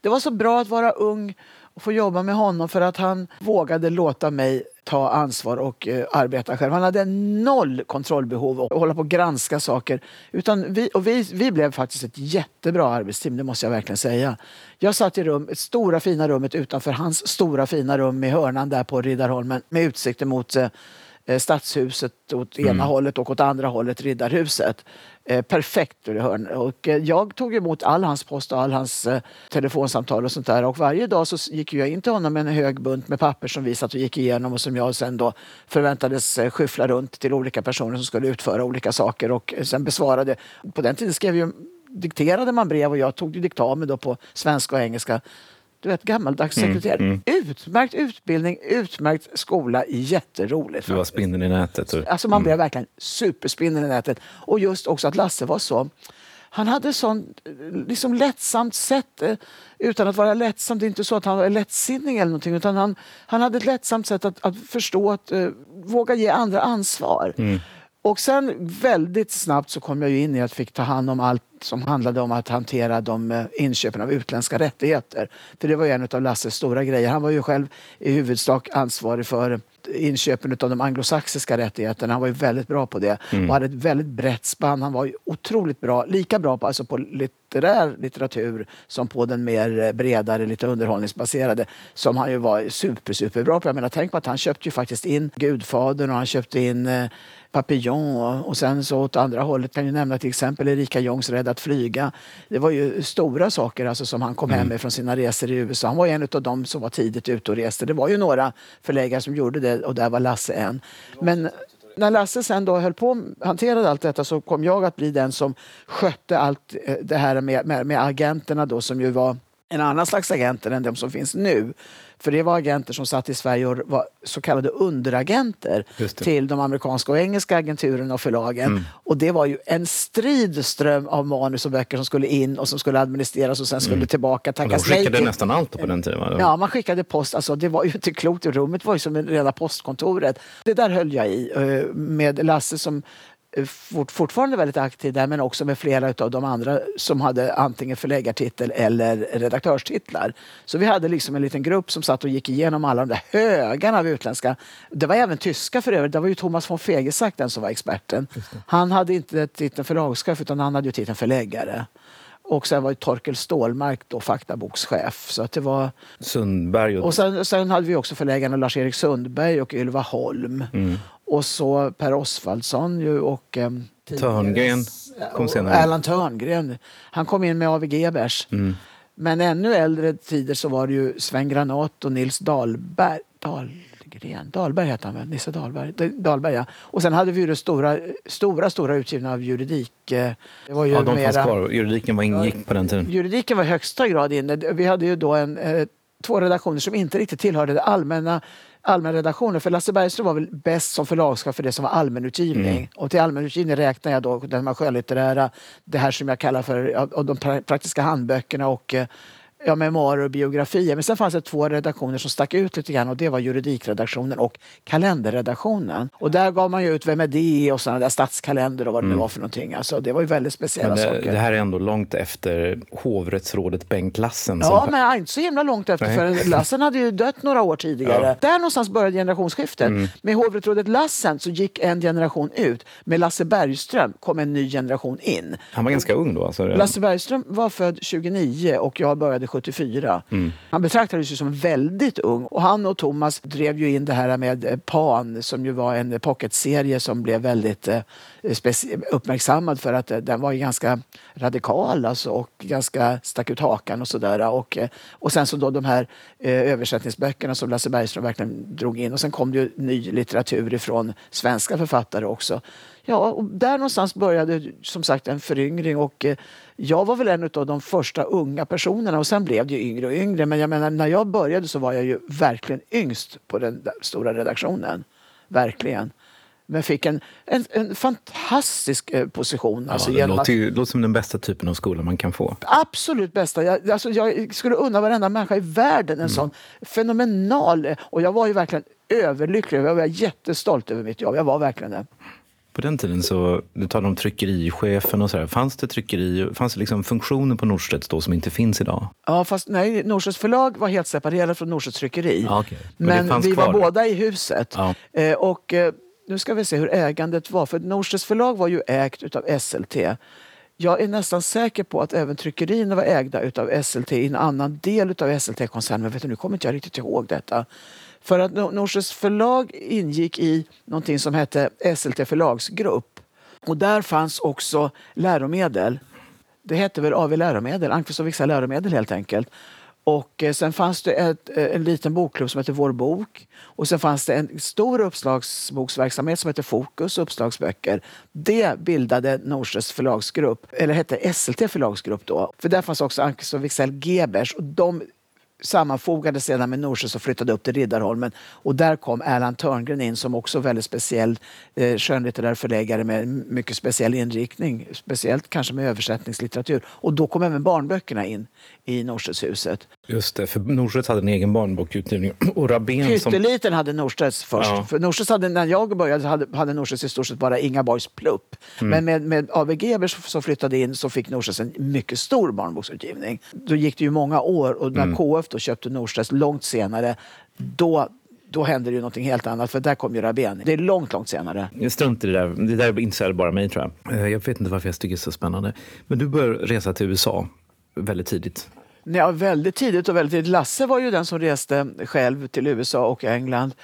Det var så bra att vara ung och få jobba med honom för att han vågade låta mig ta ansvar och eh, arbeta själv. Han hade noll kontrollbehov och hålla på och granska saker. Utan vi, och vi, vi blev faktiskt ett jättebra arbetsteam, det måste jag verkligen säga. Jag satt i rum, ett stora fina rummet utanför hans stora fina rum i hörnan där på Riddarholmen med utsikter mot eh, eh, Stadshuset åt ena hållet och åt andra hållet Riddarhuset. Eh, perfekt ur hörn. Och eh, jag tog emot all hans post och all hans eh, telefonsamtal och sånt där. Och varje dag så gick jag in till honom med en hög bunt med papper som vi satt och gick igenom och som jag sen då förväntades eh, skyffla runt till olika personer som skulle utföra olika saker och eh, sen besvarade. På den tiden skrev ju, dikterade man brev och jag tog diktamen då på svenska och engelska. Du vet, gammaldags sekreterare. Utmärkt utbildning, utmärkt skola, jätteroligt. Du var spindeln i nätet. Och, Alltså man blev verkligen superspindeln i nätet. Och just också att Lasse var så... Han hade sån liksom lättsamt sätt, eh, utan att vara lättsam. Det är inte så att han var lättsinnig eller någonting, utan han, han hade ett lättsamt sätt att, att förstå, att uh, våga ge andra ansvar. Och sen väldigt snabbt så kom jag in i att fick ta hand om allt som handlade om att hantera de eh, inköpen av utländska rättigheter. För det var en av Lasses stora grejer. Han var ju själv i huvudsak ansvarig för inköpen av de anglosaxiska rättigheterna. Han var ju väldigt bra på det och hade ett väldigt brett spann. Han var ju otroligt bra, lika bra på, alltså på litterär litteratur som på den mer eh, bredare, lite underhållningsbaserade som han ju var super, superbra på. Jag menar, tänk på att han köpte ju faktiskt in Gudfadern och han köpte in eh, Papillon och, sen så åt andra hållet kan jag nämna till exempel Erika Jongs Rädd att flyga. Det var ju stora saker alltså, som han kom hem med från sina resor i USA. Han var en av dem som var tidigt ute och reste. Det var ju några förläggare som gjorde det och där var Lasse en. Men när Lasse sen då höll på hanterade allt detta så kom jag att bli den som skötte allt eh, det här med, med, med agenterna då som ju var en annan slags agenter än de som finns nu. För det var agenter som satt i Sverige och var så kallade underagenter till de amerikanska och engelska agenturerna och förlagen. Och det var ju en strid ström av manus och böcker som skulle in och som skulle administreras och sen skulle tillbaka och de tackas nej skickade till. nästan allt på den tiden. Va? Ja, man skickade post. Alltså, det var ju inte klokt. Rummet var ju som rena postkontoret. Det där höll jag i eh, med Lasse som fort, fortfarande väldigt aktiv där men också med flera av de andra som hade antingen förläggartitel eller redaktörstitlar. Så vi hade liksom en liten grupp som satt och gick igenom alla de där högarna av utländska. Det var även tyska för övrigt. Det var ju Thomas von Fegesack den som var experten. Han hade inte titeln förlagschef utan han hade ju titeln förläggare. Och sen var ju Torkel Stålmark då faktabokschef. Så att det var... Sundberg och, Och sen, sen hade vi också förläggarna Lars-Erik Sundberg och Ylva Holm. Mm. Och så Per Osvaldsson ju och... Eh, Törngren kom senare. Erland Törngren. Han kom in med AVG Gebers. Mm. Men ännu äldre tider så var det ju Sven Granat och Nils Dahlberg. Dahlgren? Dahlberg hette han väl? Nisse Dahlberg. Dahlberg ja. Och sen hade vi ju det stora, stora, stora utgivna av juridik. eh, Det var ju ja, de fanns mera- kvar. Juridiken var ingick på den tiden. Juridiken var i högsta grad inne. Vi hade ju då en, eh, två redaktioner som inte riktigt tillhörde det allmänna allmänna redaktioner. För Lasse Bergström var väl bäst som förlagschef för det som var allmänutgivning. Och till allmänutgivning räknar jag då den här skönlitterära, det här som jag kallar för de pra- praktiska handböckerna och eh, ja, memoarer och biografier. Men sen fanns det två redaktioner som stack ut lite grann och det var juridikredaktionen och kalenderredaktionen. Och där gav man ju ut Vem är det? och sådana där statskalender och vad det nu var för någonting. Alltså, det var ju väldigt speciella det, saker. det här är ändå långt efter hovrättsrådet Bengt Lassen. Ja, som, men inte så himla långt efter. Nej. För Lassen hade ju dött några år tidigare. Där någonstans började generationsskiftet. Mm. Med hovrättsrådet Lassen så gick en generation ut. Med Lasse Bergström kom en ny generation in. Han var ganska ung då. Alltså, Lasse Bergström var född 29 och jag började 74. Mm. Han betraktades ju som väldigt ung och han och Thomas drev ju in det här med eh, Pan som ju var en pocketserie som blev väldigt eh, uppmärksammad för att eh, den var ju ganska radikal alltså, och ganska stack ut hakan och sådär. Och, och sen så då de här översättningsböckerna som Lasse Bergström verkligen drog in och sen kom det ju ny litteratur ifrån svenska författare också. Ja, och där någonstans började som sagt en föryngring och jag var väl en av de första unga personerna och sen blev det ju yngre och yngre. Men jag menar, när jag började så var jag ju verkligen yngst på den stora redaktionen. Verkligen. Men fick en, en, en fantastisk eh, position. Alltså, ja, det låter, ju, låter som den bästa typen av skola man kan få. Absolut bästa. Jag, alltså, jag skulle unna varenda människa i världen en mm. sån fenomenal... Och jag var ju verkligen överlycklig. Jag var jättestolt över mitt jobb. Jag var verkligen det. På den tiden, så, du talade om tryckerichefen och sådär. Fanns det tryckeri, fanns det liksom funktioner på Norstedts då som inte finns idag? Ja, fast nej, Norstedts förlag var helt separerat från Norstedts tryckeri. Ah, okay. Men, Men vi kvar. var båda i huset. Ja. Eh, och eh, nu ska vi se hur ägandet var. För Norstedts förlag var ju ägt av SLT. Jag är nästan säker på att även tryckerierna var ägda av SLT i en annan del av SLT-koncernen. Men nu kommer inte jag riktigt ihåg detta. För att Norstedts förlag ingick i någonting som hette SLT förlagsgrupp. Och där fanns också läromedel. Det hette väl AV Läromedel, Almqvist och Wiksell Läromedel helt enkelt. Och eh, sen fanns det ett, eh, en liten bokklubb som hette Vår bok. Och sen fanns det en stor uppslagsboksverksamhet som hette Fokus uppslagsböcker. Det bildade Norses förlagsgrupp, eller hette SLT förlagsgrupp då. För där fanns också Almqvist och Wixell Gebers och de sammanfogades sedan med Norsjö och flyttade upp till Riddarholmen. Och där kom Erland Törngren in som också väldigt speciell eh, skönlitterär förläggare med mycket speciell inriktning. Speciellt kanske med översättningslitteratur. Och då kom även barnböckerna in i Norstedtshuset. Just det, för Norstedts hade en egen barnbokutgivning. Och Rabén Pytteliten som... hade Norstedts först. Ja. För Norstedts hade, när jag började hade, hade Norstedts i stort sett bara Inga Borgs plupp. Mm. Men med, med ABG som flyttade in så fick Norstedts en mycket stor barnboksutgivning. Då gick det ju många år och när mm. KF då köpte Norstedts långt senare, då då hände det ju någonting helt annat, för där kom ju Rabén. Det är långt, långt senare. Strunt i det där. Det där intresserar bara mig, tror jag. Eh, jag vet inte varför jag tycker det är så spännande. Men du började resa till USA väldigt tidigt. Ja, väldigt tidigt och väldigt tidigt. Lasse var ju den som reste själv till USA och England.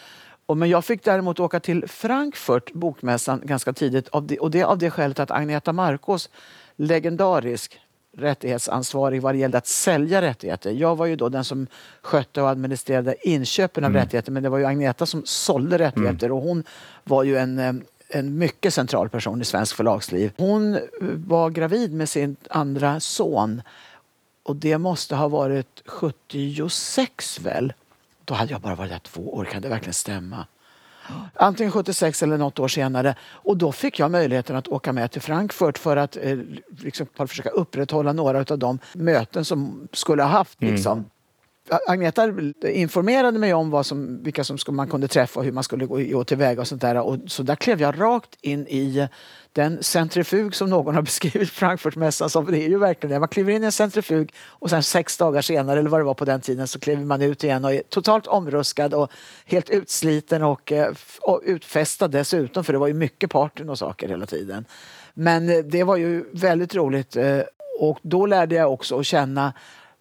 Och, men jag fick däremot åka till Frankfurt, bokmässan, ganska tidigt. Av det, och det av det skälet att Agneta Marcos, legendarisk rättighetsansvarig vad det gällde att sälja rättigheter. Jag var ju då den som skötte och administrerade inköpen av mm. rättigheter men det var ju Agneta som sålde rättigheter mm. och hon var ju en eh, en mycket central person i svensk förlagsliv. Hon var gravid med sin andra son och det måste ha varit 76 väl? Då hade jag bara varit där två år, kan det verkligen stämma? Antingen 76 eller något år senare. Och då fick jag möjligheten att åka med till Frankfurt för att eh, liksom, försöka upprätthålla några av de möten som skulle ha haft. Mm. Agneta informerade mig om vad som, vilka som man kunde träffa och hur man skulle gå tillväga och sånt där. Och så där klev jag rakt in i den centrifug som någon har beskrivit Frankfurtmässan som. Det är ju verkligen det. Man kliver in i en centrifug och sen sex dagar senare, eller vad det var på den tiden, så kliver man ut igen och är totalt omruskad och helt utsliten och, eh, och utfästad dessutom, för det var ju mycket partyn och saker hela tiden. Men eh, det var ju väldigt roligt eh, och då lärde jag också att känna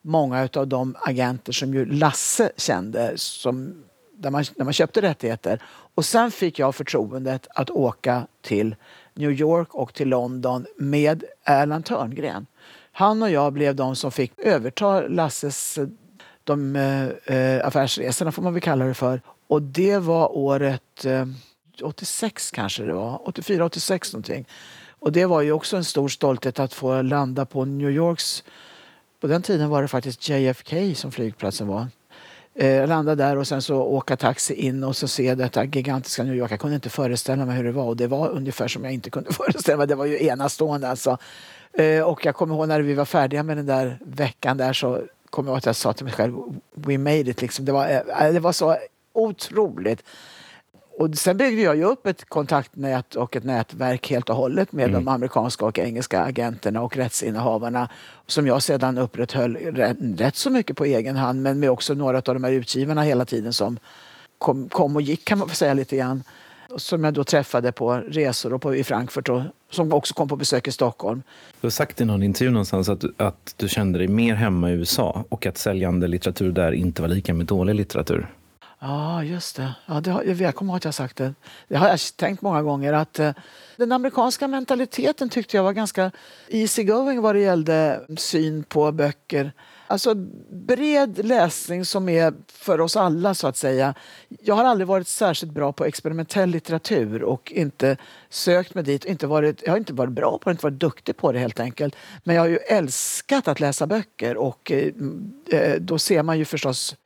många av de agenter som ju Lasse kände som, där, man, när man köpte rättigheter. Och sen fick jag förtroendet att åka till New York och till London med Erland Törngren. Han och jag blev de som fick överta Lasses de, eh, affärsresorna, får man väl kalla det för. Och det var året eh, 86 kanske det var, 84, 86 någonting. Och det var ju också en stor stolthet att få landa på New Yorks på den tiden var det faktiskt JFK som flygplatsen var. Eh, landa där och sen så åka taxi in och så se detta gigantiska New York. Jag kunde inte föreställa mig hur det var och det var ungefär som jag inte kunde föreställa mig. Det var ju enastående alltså. Eh, och jag kommer ihåg när vi var färdiga med den där veckan där så kommer jag ihåg att jag sa till mig själv We made it liksom. Det var, eh, det var så otroligt och sen byggde jag ju upp ett kontaktnät och ett nätverk helt och hållet med mm. de amerikanska och engelska agenterna och rättsinnehavarna som jag sedan upprätthöll rätt, så mycket på egen hand men med också några av de här utgivarna hela tiden som kom, kom och gick kan man säga lite grann. Som jag då träffade på resor och på, i Frankfurt och som också kom på besök i Stockholm. Du har sagt i någon intervju någonstans att, att du kände dig mer hemma i USA och att säljande litteratur där inte var lika med dålig litteratur. Ja, just det. Ja, det har, jag kommer ihåg att jag sagt det. Det har jag tänkt många gånger. att eh, Den amerikanska mentaliteten tyckte jag var ganska easy going vad det gällde mm, syn på böcker. Alltså bred läsning som är för oss alla så att säga. Jag har aldrig varit särskilt bra på experimentell litteratur och inte sökt mig dit. Inte varit, jag har inte varit bra på det, inte varit duktig på det helt enkelt. Men jag har ju älskat att läsa böcker och eh, mm, eh då ser man ju förstås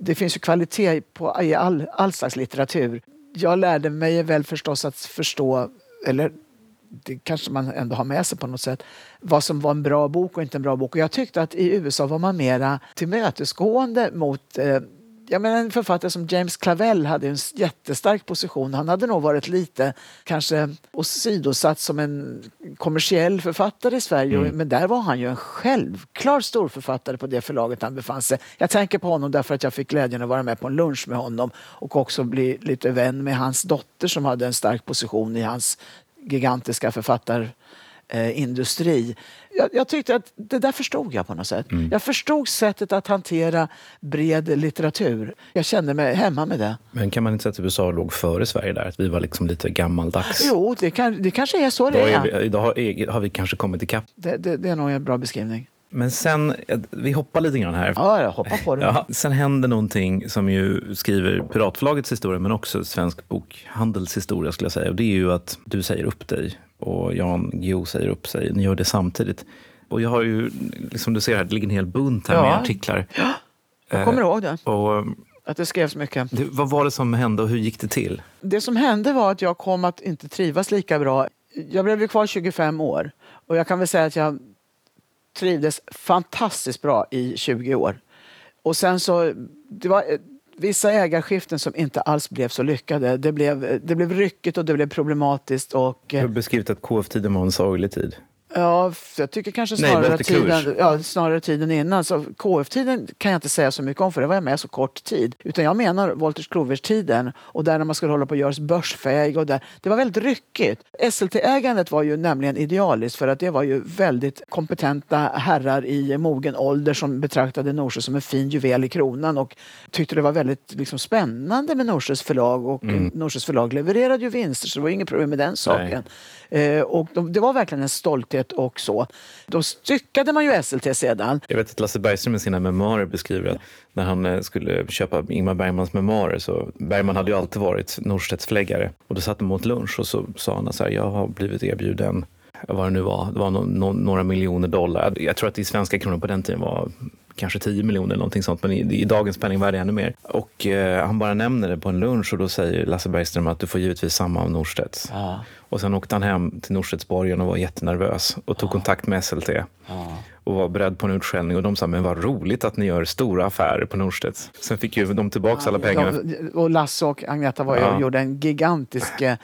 det finns ju kvalitet på, i all, all slags litteratur. jag lärde mig väl förstås att förstå, eller det kanske man ändå har med sig på något sätt, vad som var en bra bok och inte en bra bok. Och jag tyckte att i USA var man mera tillmötesgående mot eh, jag menar, en författare som James Clavell hade en jättestark position. Han hade nog varit lite kanske åsidosatt som en kommersiell författare i Sverige. Mm. Men där var han ju en självklar storförfattare på det förlaget han befann sig. Jag tänker på honom därför att jag fick glädjen att vara med på en lunch med honom och också bli lite vän med hans dotter som hade en stark position i hans gigantiska författarindustri. Jag, jag, tyckte att det där förstod jag på något sätt. Mm. Jag förstod sättet att hantera bred litteratur. Jag kände mig hemma med det. Men kan man inte säga att USA låg före Sverige där? Att vi var liksom lite gammaldags? Jo, det, kan, det kanske är så det är. vi, idag har, har, vi kanske kommit ikapp. Det, det, det är nog en bra beskrivning. Men sen, vi hoppar lite grann här. Ja, jag hoppar på det. Ja, sen händer någonting som ju skriver Piratförlagets historia men också Svensk bokhandels historia skulle jag säga. Och det är ju att du säger upp dig och Jan Guillou säger upp sig. Ni gör det samtidigt. Och jag har ju, som du ser här, det ligger en hel bunt här ja. med artiklar. Ja, jag kommer eh, ihåg det. Och, att det skrevs mycket. Det, vad var det som hände och hur gick det till? Det som hände var att jag kom att inte trivas lika bra. Jag blev kvar 25 år och jag kan väl säga att jag trivdes fantastiskt bra i 20 år. Och sen så, det var vissa ägarskiften som inte alls blev så lyckade. Det blev, det blev ryckigt och det blev problematiskt. Och, eh, du har beskrivit att KF-tiden var en sorglig tid. Ja, jag tycker kanske snarare, Nej, tiden, ja, snarare tiden innan. Så KF-tiden kan jag inte säga så mycket om för det var jag med så kort tid. Utan jag menar Wolters Klovers-tiden och där när man skulle hålla på att göras börsfähig och där. Det var väldigt ryckigt. SLT-ägandet var ju nämligen idealiskt för att det var ju väldigt kompetenta herrar i mogen ålder som betraktade Norsjö som en fin juvel i kronan och tyckte det var väldigt liksom, spännande med Norsjös förlag och mm. Norsjös förlag levererade ju vinster så det var inget problem med den saken. Eh, och de, det var verkligen en stolthet och så. Då styckade man ju SLT sedan. Jag vet att Lasse Bergström i sina memoarer beskriver att när han eh, skulle köpa Ingmar Bergmans memoarer så Bergman hade ju alltid varit Norstedts förläggare och då satt de åt lunch och så sa han så här, jag har blivit erbjuden vad det nu var, det var no, no, några miljoner dollar. Jag tror att i svenska kronor på den tiden var kanske 10 miljoner eller någonting sånt, men i, i dagens penningvärde ännu mer. Och eh, han bara nämner det på en lunch och då säger Lasse Bergström att du får givetvis samma av Norstedts. Ja. Och sen åkte han hem till Norstedtsborgen och var jättenervös och tog ja. kontakt med SLT. Ja. Och var beredd på en utskällning och de sa, men vad roligt att ni gör stora affärer på Norstedts. Sen fick ju de tillbaka alla pengar. och Lasse och Agneta var ju, gjorde en gigantisk eh,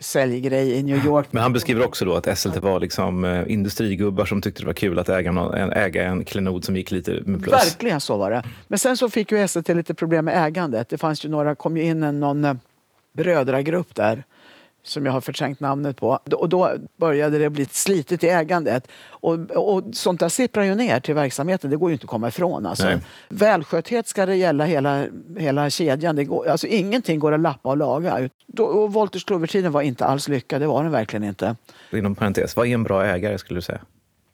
säljgrej i New York. Men han beskriver också då att SLT var liksom eh, industrigubbar som tyckte det var kul att äga, någon, äga en klenod som gick lite med plus. Verkligen så var det. Men sen så fick ju SLT lite problem med ägandet. Det fanns ju några, kom ju in en, någon eh, brödragrupp där som jag har förträngt namnet på. Och då började det bli slitet i ägandet. Och, och sånt där sipprar ju ner till verksamheten, det går ju inte att komma ifrån. Alltså. Välskötthet ska det gälla hela, hela kedjan. Det går, alltså, ingenting går att lappa och laga. Då, och Wolters Klovertiden var inte alls lyckad, det var den verkligen inte. Inom parentes, vad är en bra ägare skulle du säga?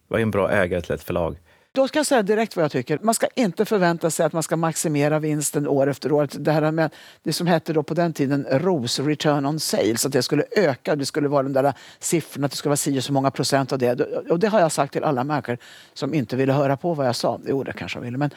Vad är en bra ägare till ett förlag? Då ska jag säga direkt vad jag tycker. Man ska inte förvänta sig att man ska maximera vinsten år efter år. Det, här med, det som hette då på den tiden ROS, Return on Sales, att det skulle öka. Det skulle vara de där siffrorna, att det skulle vara si så många procent av det. Och det har jag sagt till alla människor som inte ville höra på vad jag sa. Jo, det kanske de ville. Men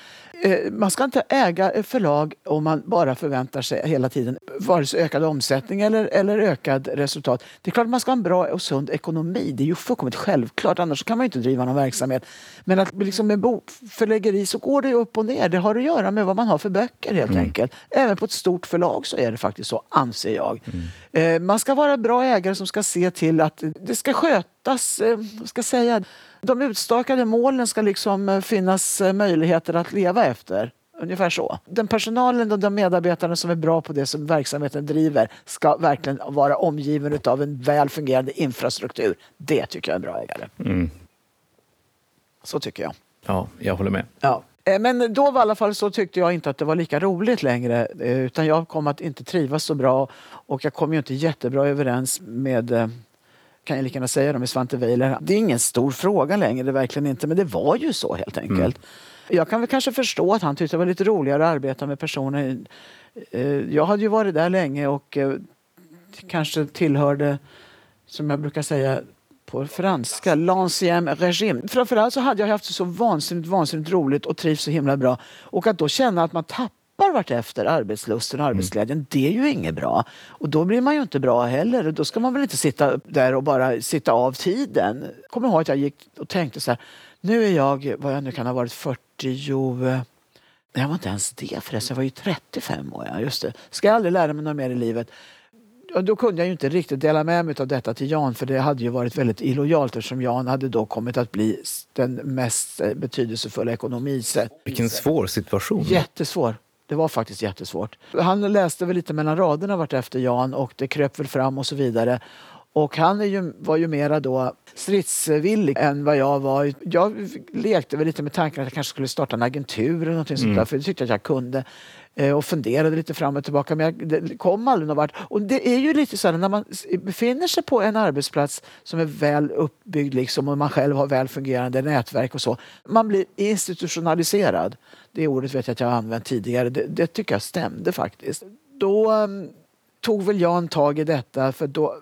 eh, man ska inte äga förlag om man bara förväntar sig hela tiden vare sig ökad omsättning eller, eller ökad resultat. Det är klart att man ska ha en bra och sund ekonomi. Det är ju fullkomligt självklart. Annars kan man inte driva någon verksamhet. Men att liksom med bokförläggeri så går det upp och ner. Det har att göra med vad man har för böcker helt mm. enkelt. Även på ett stort förlag så är det faktiskt så, anser jag. Mm. Eh, man ska vara bra ägare som ska se till att det ska skötas, eh, ska säga, de utstakade målen ska liksom eh, finnas möjligheter att leva efter. Ungefär så. Den personalen och de medarbetarna som är bra på det som verksamheten driver ska verkligen vara omgiven av en väl fungerande infrastruktur. Det tycker jag är en bra ägare. Mm. Så tycker jag. Ja, jag håller med. Ja. Eh, men då var i alla fall så tyckte jag inte att det var lika roligt längre eh, utan jag kom att inte trivas så bra och jag kom ju inte jättebra överens med eh, kan jag lika gärna säga med Svante Weiler. Det är ingen stor fråga längre, det verkligen inte, men det var ju så helt enkelt. Mm. Jag kan väl kanske förstå att han tyckte det var lite roligare att arbeta med personer. Jag hade ju varit där länge och kanske tillhörde, som jag brukar säga, på franska, l'ancien régime. Framförallt så hade jag haft så vansinnigt, vansinnigt roligt och trivs så himla bra. Och att då känna att man tappar vartefter arbetslusten och arbetsglädjen. Mm. Det är ju inget bra. Och då blir man ju inte bra heller. Då ska man väl inte sitta där och bara sitta av tiden. Jag kommer ihåg att jag gick och tänkte så här. Nu är jag, vad jag nu kan ha varit, 40... Nej, jag var inte ens det förresten. Jag var ju 35 år. Ja, just det. Ska jag aldrig lära mig något mer i livet? Då kunde jag ju inte riktigt dela med mig av detta till Jan för det hade ju varit väldigt illojalt eftersom Jan hade då kommit att bli den mest eh, betydelsefulla ekonomisett. Vilken svår situation. Jättesvår. Det var faktiskt jättesvårt. Han läste väl lite mellan raderna vart efter Jan och det kröp väl fram och så vidare. Och han ju, var ju mera då stridsvillig än vad jag var. Jag lekte väl lite med tanken att jag kanske skulle starta en agentur eller någonting mm. sånt där, för det tyckte jag att jag kunde. Eh, och funderade lite fram och tillbaka men jag, kom aldrig någon vart. Och det är ju lite så här när man befinner sig på en arbetsplats som är väl uppbyggd liksom, och man själv har väl fungerande nätverk och så. Man blir institutionaliserad. Det ordet vet jag att jag har använt tidigare. Det, det tycker jag stämde faktiskt. Då um, tog väl Jan tag i detta för då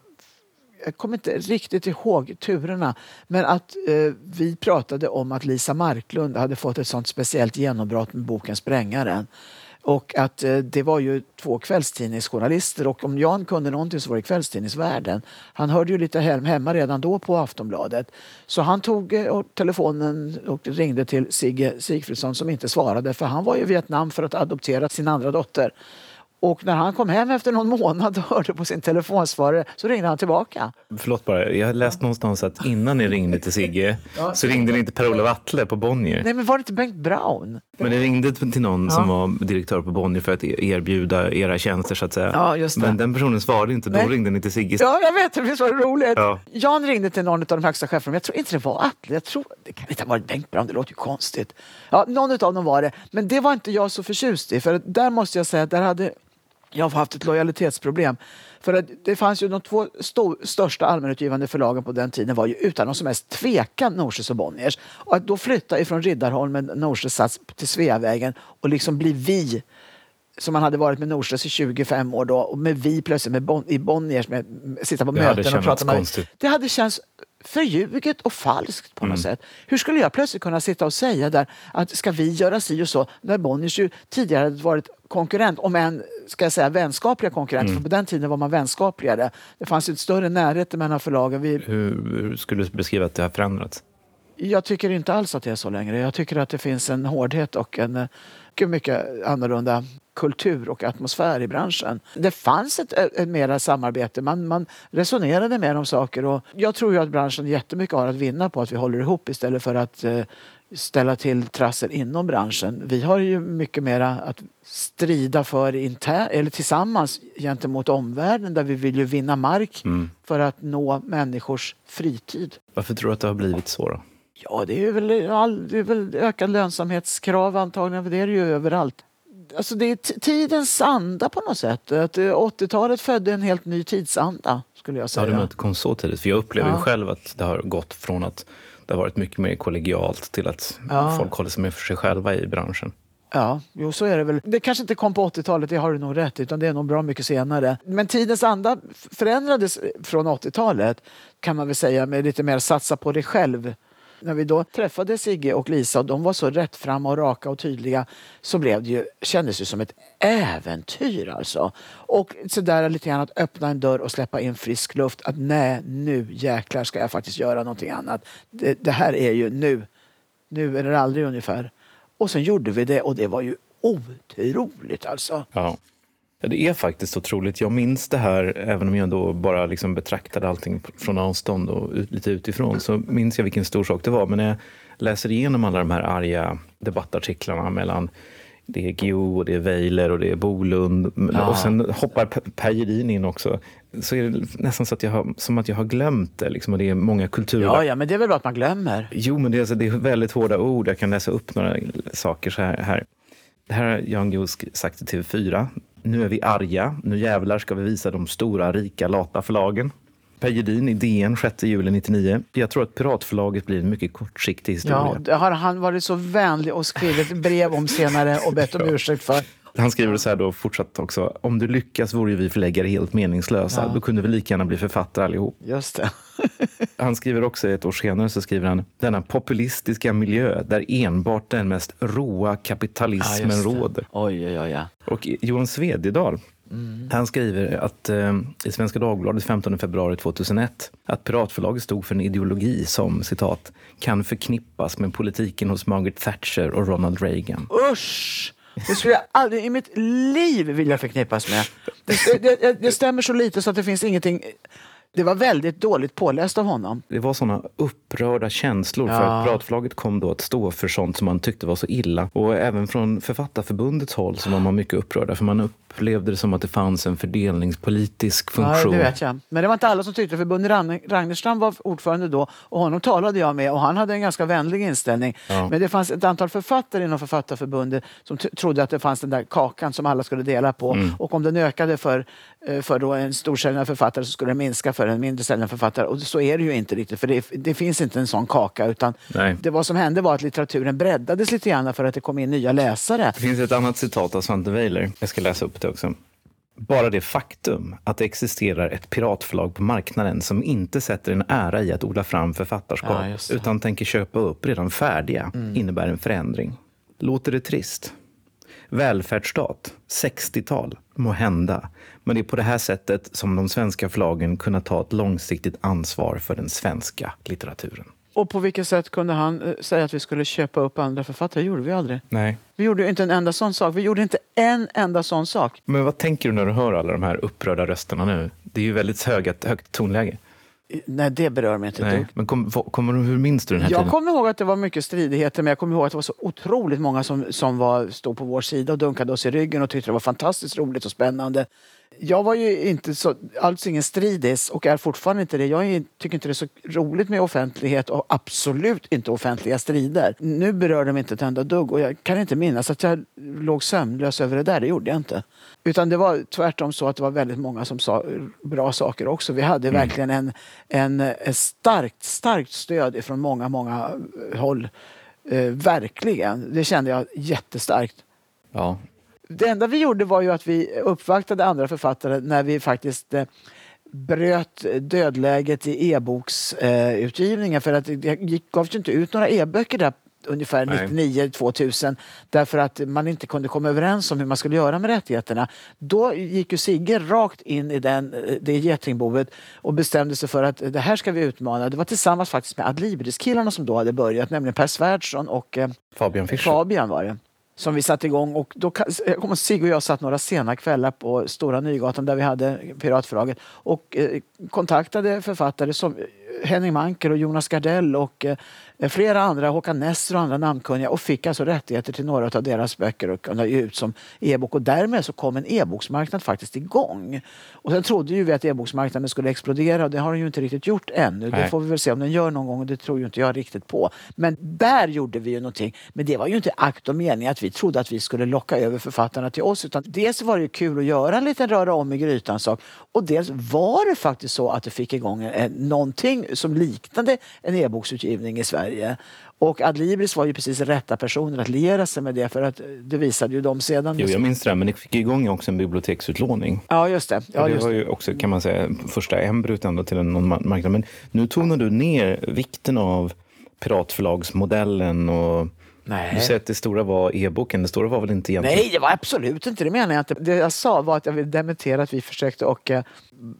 jag kommer inte riktigt ihåg turerna, men att eh, vi pratade om att Lisa Marklund hade fått ett sånt speciellt genombrott med boken Sprängaren. Och att eh, det var ju två kvällstidningsjournalister och om Jan kunde någonting så var det kvällstidningsvärlden. Han hörde ju lite hem, hemma redan då på Aftonbladet. Så han tog eh, telefonen och ringde till Sigge Sigfridsson som inte svarade för han var i Vietnam för att adoptera sin andra dotter. Och när han kom hem efter någon månad och hörde på sin telefonsvarare så ringde han tillbaka. Förlåt bara, jag har läst någonstans att innan ni ringde till Sigge ja. så ringde ni inte Per-Olof Atle på Bonnier. Nej, men var det inte Bengt Brown? Men ni ringde till någon ja. som var direktör på Bonnier för att erbjuda era tjänster så att säga. Ja, just det. Men den personen svarade inte, då Nej. ringde ni till Sigge. Ja, jag vet, visst var det roligt. Ja. Jan ringde till någon av de högsta cheferna, men jag tror inte det var Atle. Jag tror, det kan inte ha varit Bengt Brown, det låter ju konstigt. Ja, någon av dem var det. Men det var inte jag så förtjust i, för där måste jag säga att där hade jag har haft ett lojalitetsproblem. För att det fanns ju de två största allmänutgivande förlagen på den tiden var ju utan någon som helst tvekan Norstedts och Bonniers. Och att då flytta ifrån Riddarholmen, Norstedts sats till Sveavägen och liksom bli vi som man hade varit med Norstedts i 25 år då och med vi plötsligt med bon, i Bonniers, med, med, sitta på det möten och prata med... Konstigt. Det hade känts förljuget och falskt på något mm. sätt. Hur skulle jag plötsligt kunna sitta och säga där att ska vi göra si och så när Bonniers ju tidigare hade varit konkurrent, om än ska jag säga vänskapliga konkurrenter, mm. för på den tiden var man vänskapligare. Det fanns ett större närhet mellan förlagen. Vi... Hur, hur skulle du beskriva att det har förändrats? Jag tycker inte alls att det är så längre. Jag tycker att det finns en hårdhet och en eh, mycket, mycket annorlunda kultur och atmosfär i branschen. Det fanns ett, ett mera samarbete. Man, man resonerade mer om saker och jag tror ju att branschen jättemycket har att vinna på att vi håller ihop istället för att eh, ställa till trassel inom branschen. Vi har ju mycket mera att strida för inter eller tillsammans gentemot omvärlden där vi vill ju vinna mark mm. för att nå människors fritid. Varför tror du att det har blivit så då? Ja, det är väl, all, det är väl ökad lönsamhetskrav antagligen, för det är det ju överallt. Alltså det är tidens anda på något sätt. 80-talet födde en helt ny tidsanda, skulle jag säga. Ja, det kom så tidigt. För jag upplever ja. själv att det har gått från att det har varit mycket mer kollegialt till att ja. folk håller sig med för sig själva i branschen. Ja, jo så är det väl. Det kanske inte kom på 80-talet, det har du nog rätt utan det är nog bra mycket senare. Men tidens anda förändrades från 80-talet kan man väl säga med lite mer satsa på dig själv när vi då träffade Sigge och Lisa och de var så rättframma och raka och tydliga så blev det ju, kändes det som ett äventyr alltså. Och sådär lite grann att öppna en dörr och släppa in frisk luft. Att nej, nu jäklar ska jag faktiskt göra någonting annat. Det, det här är ju nu. Nu eller aldrig ungefär. Och sen gjorde vi det och det var ju otroligt alltså. Ja. Ja, det är faktiskt otroligt. Jag minns det här, även om jag då bara liksom betraktade allting från avstånd och ut, lite utifrån, så minns jag vilken stor sak det var. Men när jag läser igenom alla de här arga debattartiklarna mellan det är Guillou, och det är Weiler och det är Bolund ja. och sen hoppar Per Gedin in också. Så är det nästan så att jag har, som att jag har glömt det. Liksom, och det är många kulturer. Ja, ja, men det är väl bara att man glömmer. Jo, men det är, alltså, det är väldigt hårda ord. Jag kan läsa upp några saker så här. här. Det här har Jan Guillou sagt till TV4 nu är vi arga. Nu jävlar ska vi visa de stora, rika, lata förlagen. Per Gedin i DN 6 juli 99. Jag tror att Piratförlaget blir en mycket kortsiktig historia. Ja, det har han varit så vänlig och skrivit brev om senare och bett om ursäkt för. Han skriver så här då fortsatt också. Om du lyckas vore ju vi förläggare helt meningslösa. Ja. Då kunde vi lika gärna bli författare allihop. Just det. Han skriver också ett år senare så skriver han denna populistiska miljö där enbart den mest råa kapitalismen det. råder. Oj, oj, oj. Ja. Och Johan Svedjedal, han skriver att eh, i Svenska Dagbladet 15 februari 2001 att Piratförlaget stod för en ideologi som citat kan förknippas med politiken hos Margaret Thatcher och Ronald Reagan. Usch! Det skulle jag aldrig i mitt liv vilja förknippas med. Det, det, det, stämmer så lite så att det finns ingenting... Det var väldigt dåligt påläst av honom. Det var såna upprörda känslor för Ja. att Piratförlaget kom då att stå för sånt som man tyckte var så illa. Och även från Författarförbundets håll så var man mycket upprörda för man upplevde det som att det fanns en fördelningspolitisk Ja, funktion. det vet jag. Men det var inte alla som tyckte det, för Bunny Ragn- Ragnerstrand var ordförande då och honom talade jag med och han hade en ganska vänlig inställning. Ja. Men det fanns ett antal författare inom Författarförbundet som trodde att det fanns den där kakan som alla skulle dela på Mm. och om den ökade för, eh, för då en storsäljande författare så skulle den minska för en mindre säljande författare. Och så är det ju inte riktigt för det, det finns inte en sån kaka utan Nej. det vad som hände var att litteraturen breddades lite grann för att det kom in nya läsare. Det finns ett annat citat av Svante Weiler. Jag ska läsa upp det också. Bara det faktum att det existerar ett piratförlag på marknaden som inte sätter en ära i att odla fram författarskap Ja. Mm. utan tänker köpa upp redan färdiga innebär en förändring. Låter det trist? Välfärdsstat, 60-tal, må hända. Men det är på det här sättet som de svenska förlagen kunnat ta ett långsiktigt ansvar för den svenska litteraturen. Och på vilket sätt kunde han eh, säga att vi skulle köpa upp andra författare? Det gjorde vi aldrig. Nej. Vi gjorde inte en enda sån sak. Vi gjorde inte en enda sån sak. Men vad tänker du när du hör alla de här upprörda rösterna nu? Det är ju väldigt höga, högt tonläge. Nej, det berör mig inte Nej. dugg. Men kom, kommer du, hur minns du den här Jag tiden? kommer ihåg att det var mycket stridigheter men jag kommer ihåg att det var så otroligt många som, som var, stod på vår sida och dunkade oss i ryggen och tyckte det var fantastiskt roligt och spännande. Jag var ju inte så, alls ingen stridis och är fortfarande inte det. Jag tycker inte det är så roligt med offentlighet och absolut inte offentliga strider. Nu berör de inte ett enda dugg och jag kan inte minnas att jag låg sömnlös över det där. Det gjorde jag inte. Utan det var tvärtom så att det var väldigt många som sa bra saker också. Vi hade verkligen en, en, en starkt, starkt stöd från många, många håll. Eh, verkligen. Det kände jag jättestarkt. Ja. Det enda vi gjorde var ju att vi uppvaktade andra författare när vi faktiskt eh, bröt dödläget i e-boksutgivningen för att det gick, gavs ju inte ut några e-böcker där ungefär Nej. 99-2000 därför att man inte kunde komma överens om hur man skulle göra med rättigheterna. Då gick ju Sigge rakt in i den, eh, det getingboet och bestämde sig för att det här ska vi utmana. Det var tillsammans faktiskt med Adlibris-killarna som då hade börjat, nämligen Per Svärdson och eh, Fabian Fischer. Fabian var det. Som vi satte igång. Och då jag kommer Sigge och jag satt några sena kvällar på Stora Nygatan där vi hade Piratförlaget och eh, kontaktade författare som Henning Mankel och Jonas Gardell och eh, flera andra, Håkan Nesser och andra namnkunniga och fick alltså rättigheter till några av deras böcker och kunna ge ut som e-bok och därmed så kom en e-boksmarknad faktiskt igång. Och sen trodde ju vi att e-boksmarknaden skulle explodera och det har den ju inte riktigt gjort ännu. Det Nej. får vi väl se om den gör någon gång och det tror ju inte jag riktigt på. Men där gjorde vi ju någonting. Men det var ju inte akt och mening att vi trodde att vi skulle locka över författarna till oss utan dels var det ju kul att göra en liten röra om i grytan sak och dels var det faktiskt så att det fick igång en, någonting som liknade en e-boksutgivning i Sverige. Och Adlibris var ju precis rätta personer att liera sig med det för att det visade ju de sedan. Jo, jag minns det, men ni fick igång också en biblioteksutlåning. Ja, just det. Ja, det just var det. ju också, kan man säga, första embryot ändå till en någon marknad. Men nu tonar du ner vikten av piratförlagsmodellen och Nej. du säger att det stora var e-boken. Det stora var väl inte egentligen... Nej, det var absolut inte det menar jag inte. Det jag sa var att jag ville dementera att vi försökte och eh,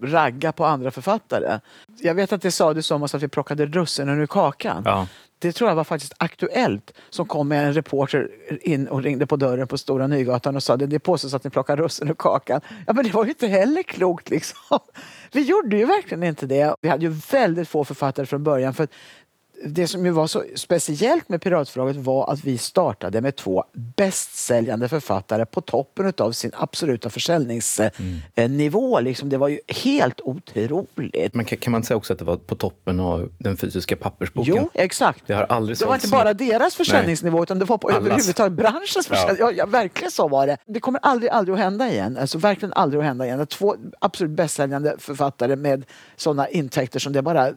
ragga på andra författare. Jag vet att det sades om oss att vi plockade russinen ur kakan. Ja. Det tror jag var faktiskt Aktuellt som kom med en reporter in och ringde på dörren på Stora Nygatan och sa det, det påstås att ni plockar russin ur kakan. Ja men det var ju inte heller klokt liksom. Vi gjorde ju verkligen inte det. Vi hade ju väldigt få författare från början för det som ju var så speciellt med Piratförlaget var att vi startade med två bästsäljande författare på toppen av sin absoluta försäljningsnivå. Liksom, det var ju helt otroligt. Men kan, kan man säga också att det var på toppen av den fysiska pappersboken? Jo, exakt. Det har aldrig Det var inte bara deras försäljningsnivå utan det var på Allas. överhuvudtaget branschens Ja. försäljning. Ja. Ja, verkligen så var det. Det kommer aldrig, aldrig att hända igen. Alltså verkligen aldrig att hända igen. Att Två absolut bästsäljande författare med sådana intäkter som det bara...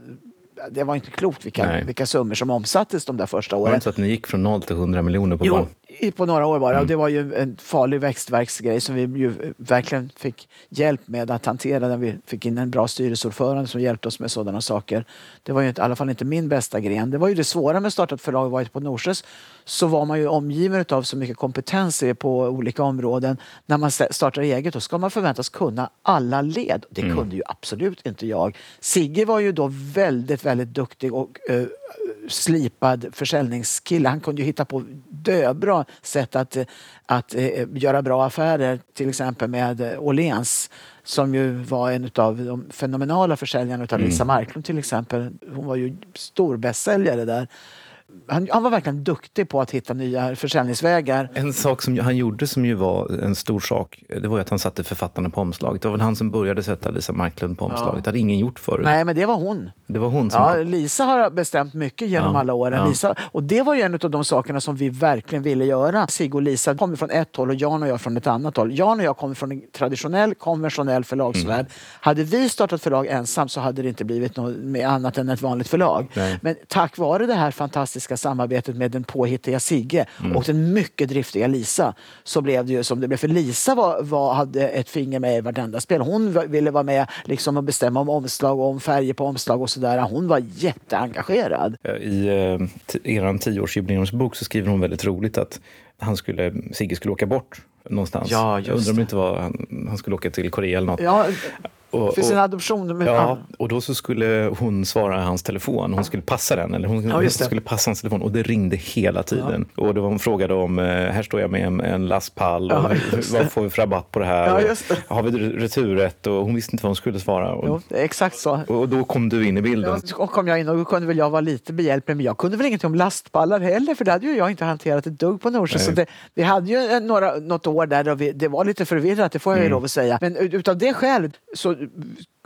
Det var inte klokt vilka, Nej. vilka summor som omsattes de där första Var det åren. inte så att ni gick från noll till 100 miljoner på Jo, bara... på några år bara. Och det var ju en farlig växtverksgrej som vi ju verkligen fick hjälp med att hantera. Vi fick in en bra styrelseordförande som hjälpte oss med sådana saker. Det var ju inte, i alla fall inte min bästa gren. Det var ju det svåra med att starta ett förlag. Var på Norses så var man ju omgiven av så mycket kompetens på olika områden. När man sta- startar eget då ska man förväntas kunna alla led. Det kunde ju absolut inte jag. Sigge var ju då väldigt, väldigt duktig och eh, slipad försäljningskille. Han kunde ju hitta på döbra sätt att, att eh, göra bra affärer. Till exempel med eh, Åhléns som ju var en av de fenomenala försäljarna av Lisa Marklund till exempel. Hon var ju stor bästsäljare där. Han, han var verkligen duktig på att hitta nya försäljningsvägar. En sak som han gjorde som ju var en stor sak, det var att han satte författarna på omslaget. Det var väl han som började sätta Lisa Marklund på omslaget. Det hade ingen gjort förut. Nej, men det var hon. Det var hon som... Ja, Lisa har bestämt mycket genom Ja, alla åren. ja. Lisa, och det var ju en av de sakerna som vi verkligen ville göra. Sigge och Lisa kommer från ett håll och Jan och jag från ett annat håll. Jan och jag kommer från en traditionell, konventionell förlagsvärld. Mm. Hade vi startat förlag ensam så hade det inte blivit något annat än ett vanligt förlag. Nej. Men tack vare det här fantastiska samarbetet med den påhittiga Sigge Mm. och den mycket driftiga Lisa så blev det ju som det blev. För Lisa var, var, hade ett finger med i vartenda spel. Hon ville vara med liksom och bestämma om omslag och om färger på omslag och sådär. Hon var jätteengagerad. I eh, er tioårsjubileumsbok så skriver hon väldigt roligt att han skulle, Sigge skulle åka bort någonstans. Ja, just Jag undrar om det inte var han, han skulle åka till Korea eller något. Ja, och, för sin och, adoption. Men, ja, och då så skulle hon svara hans telefon. Hon skulle passa den. Eller hon Ja, det. skulle passa hans telefon. Och det ringde hela tiden. Och då var hon frågade om, eh, här står jag med en, en lastpall. Och Ja, vad får vi för rabatt på det här? Ja, det. Har vi returrätt? Och hon visste inte vad hon skulle svara. Och, jo, exakt så. och då kom du in i bilden. Ja, och kom jag in och då kunde väl jag vara lite behjälplig men jag kunde väl ingenting om lastballar heller för det hade ju jag inte hanterat ett dugg på Norsjö. Så det, vi hade ju några, något år där då vi, det var lite förvirrat, det får jag ju lov att säga. Men ut- utav det skälet så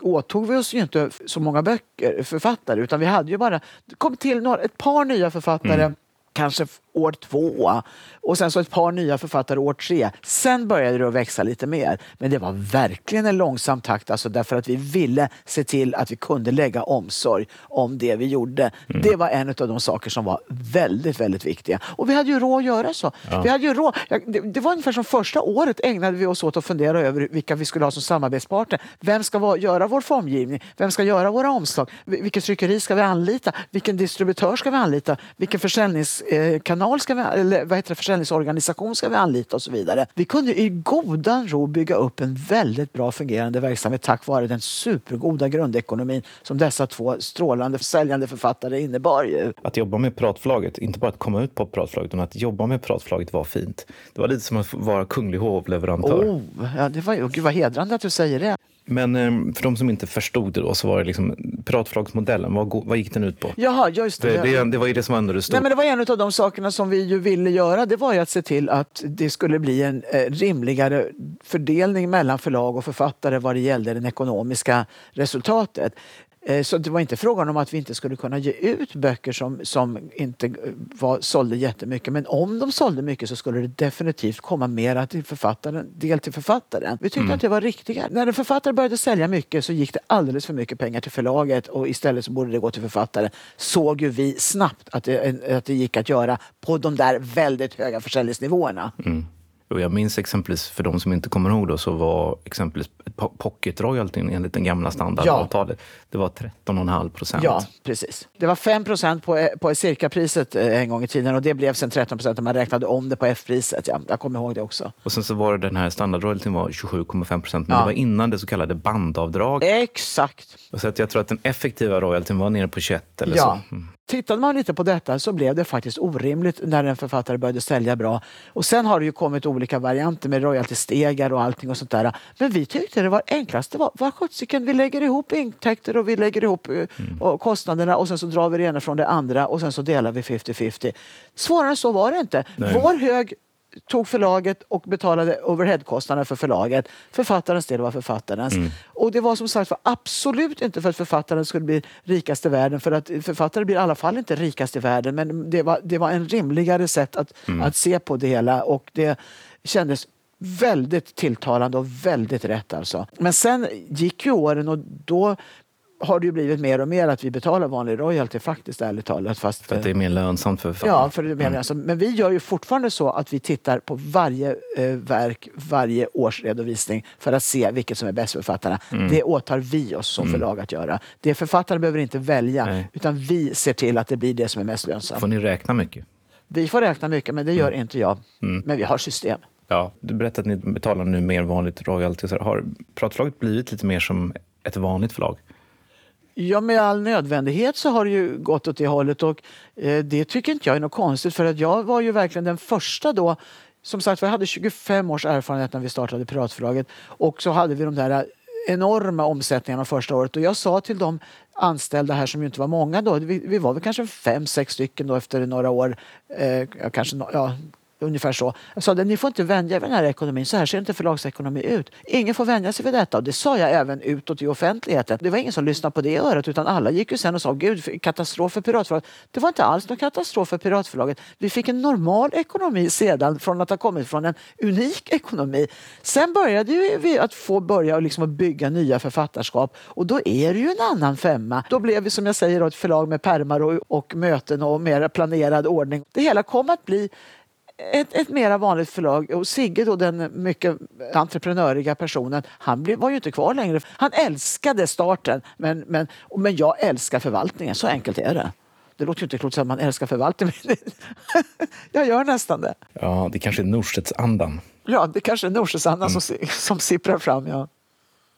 åtog vi oss ju inte så många böcker, författare utan vi hade ju bara, det kom till några, ett par nya författare Kanske f- år två och sen så ett par nya författare år tre. Sen började det att växa lite mer. Men det var verkligen en långsam takt alltså därför att vi ville se till att vi kunde lägga omsorg om det vi gjorde. Det var en av de saker som var väldigt, väldigt viktiga. Och vi hade ju råd att göra så. Vi hade ju råd. Ja, Det, det var ungefär som första året ägnade vi oss åt att fundera över vilka vi skulle ha som samarbetspartner. Vem ska vara, göra vår formgivning? Vem ska göra våra omslag? Vil- Vilket tryckeri ska vi anlita? Vilken distributör ska vi anlita? Vilken försäljningskanal ska vi, eller vad heter det, försäljningsorganisation ska vi anlita och så vidare. Vi kunde i godan ro bygga upp en väldigt bra fungerande verksamhet tack vare den supergoda grundekonomin som dessa två strålande säljande författare innebar. Ju. Att jobba med Pratförlaget, inte bara att komma ut på Pratförlaget, utan att jobba med Pratförlaget var fint. Det var lite som att vara kunglig hovleverantör. Oh, ja, det var, oh, gud vad hedrande att du säger det. Men eh, för de som inte förstod det då så var det liksom Pratförlagsmodellen, vad, vad gick den ut på? Jaha, just det. Det, det, det var ju det som var det stora. Nej, men det var en av de sakerna som vi ju ville göra. Det var ju att se till att det skulle bli en eh, rimligare fördelning mellan förlag och författare vad det gällde det ekonomiska resultatet. Eh, Så det var inte frågan om att vi inte skulle kunna ge ut böcker som, som inte eh, var, sålde jättemycket. Men om de sålde mycket så skulle det definitivt komma mera till författaren, del till författaren. Vi tyckte att det var riktigare. När en författare började sälja mycket så gick det alldeles för mycket pengar till förlaget och istället så borde det gå till författaren. Såg ju vi snabbt att det, att det gick att göra på de där väldigt höga försäljningsnivåerna. Och jag minns exempelvis, för de som inte kommer ihåg då, så var exempelvis po- pocket royaltyn enligt den gamla standardavtalet, det var 13,5 procent. Ja, precis. Det var 5 på, på cirkapriset eh, en gång i tiden och det blev sen 13 procent om man räknade om det på F-priset. Ja, jag kommer ihåg det också. Och sen så var det den här standardroyaltyn var 27,5 procent, men Ja. det var innan det så kallade bandavdrag. Exakt. Och så att jag tror att den effektiva royaltyn var nere på 21 eller Ja. så. Mm. Tittade man lite på detta så blev det faktiskt orimligt när en författare började sälja bra. Och sen har det ju kommit olika varianter med royaltystegar och allting och sånt där. Men vi tyckte det var enklast. Det var, vad sjuttsiken, vi lägger ihop intäkter och vi lägger ihop eh, och kostnaderna och sen så drar vi det ena från det andra och sen så delar vi 50-50. Svårare än så var det inte. Nej. Vår hög tog förlaget och betalade overheadkostnader för förlaget. Författarens del var författarens. Och det var som sagt var absolut inte för att författaren skulle bli rikast i världen. För att författare blir i alla fall inte rikast i världen. Men det var, det var en rimligare sätt att, att se på det hela. Och det kändes väldigt tilltalande och väldigt rätt alltså. Men sen gick ju åren och då har det ju blivit mer och mer att vi betalar vanlig royalty faktiskt ärligt talat. Fast, För att det är mer lönsamt för författarna? Ja, för det är mer alltså, men vi gör ju fortfarande så att vi tittar på varje eh, verk, varje årsredovisning för att se vilket som är bäst för författarna. Det åtar vi oss som förlag att göra. Det författaren behöver inte välja, Nej. utan vi ser till att det blir det som är mest lönsamt. Får ni räkna mycket? Vi får räkna mycket, men det gör inte jag. Men vi har system. Ja. Du berättade att ni betalar nu mer vanligt royalty. Har pratförlaget blivit lite mer som ett vanligt förlag? Ja, med all nödvändighet så har det ju gått åt det hållet och eh, det tycker inte jag är något konstigt för att jag var ju verkligen den första då som sagt, vi hade 25 års erfarenhet när vi startade Piratförlaget och så hade vi de där enorma omsättningarna första året och jag sa till de anställda här som ju inte var många då, vi, vi var väl kanske fem, sex stycken då efter några år, eh, kanske, no- ja, Ungefär så. Jag sa att ni får inte vänja er vid den här ekonomin. Så här ser inte förlagsekonomi ut. Ingen får vänja sig vid detta. Och det sa jag även utåt i offentligheten. Det var ingen som lyssnade på det örat utan alla gick ju sen och sa gud, katastrof för Piratförlaget. Det var inte alls någon katastrof för Piratförlaget. Vi fick en normal ekonomi sedan från att ha kommit från en unik ekonomi. Sen började ju vi att få börja liksom att bygga nya författarskap och då är det ju en annan femma. Då blev vi som jag säger ett förlag med pärmar och, och möten och mer planerad ordning. Det hela kom att bli ett, ett mera vanligt förlag. Och Sigge, då, den mycket entreprenöriga personen, han blev, var ju inte kvar längre. Han älskade starten, men, men, men jag älskar förvaltningen. Så enkelt är det. Det låter ju inte klokt att man älskar förvaltningen, men jag gör nästan det. Ja, det kanske är Norstedtsandan. Ja, det kanske är Norsesandan som, si- som sipprar fram. Ja.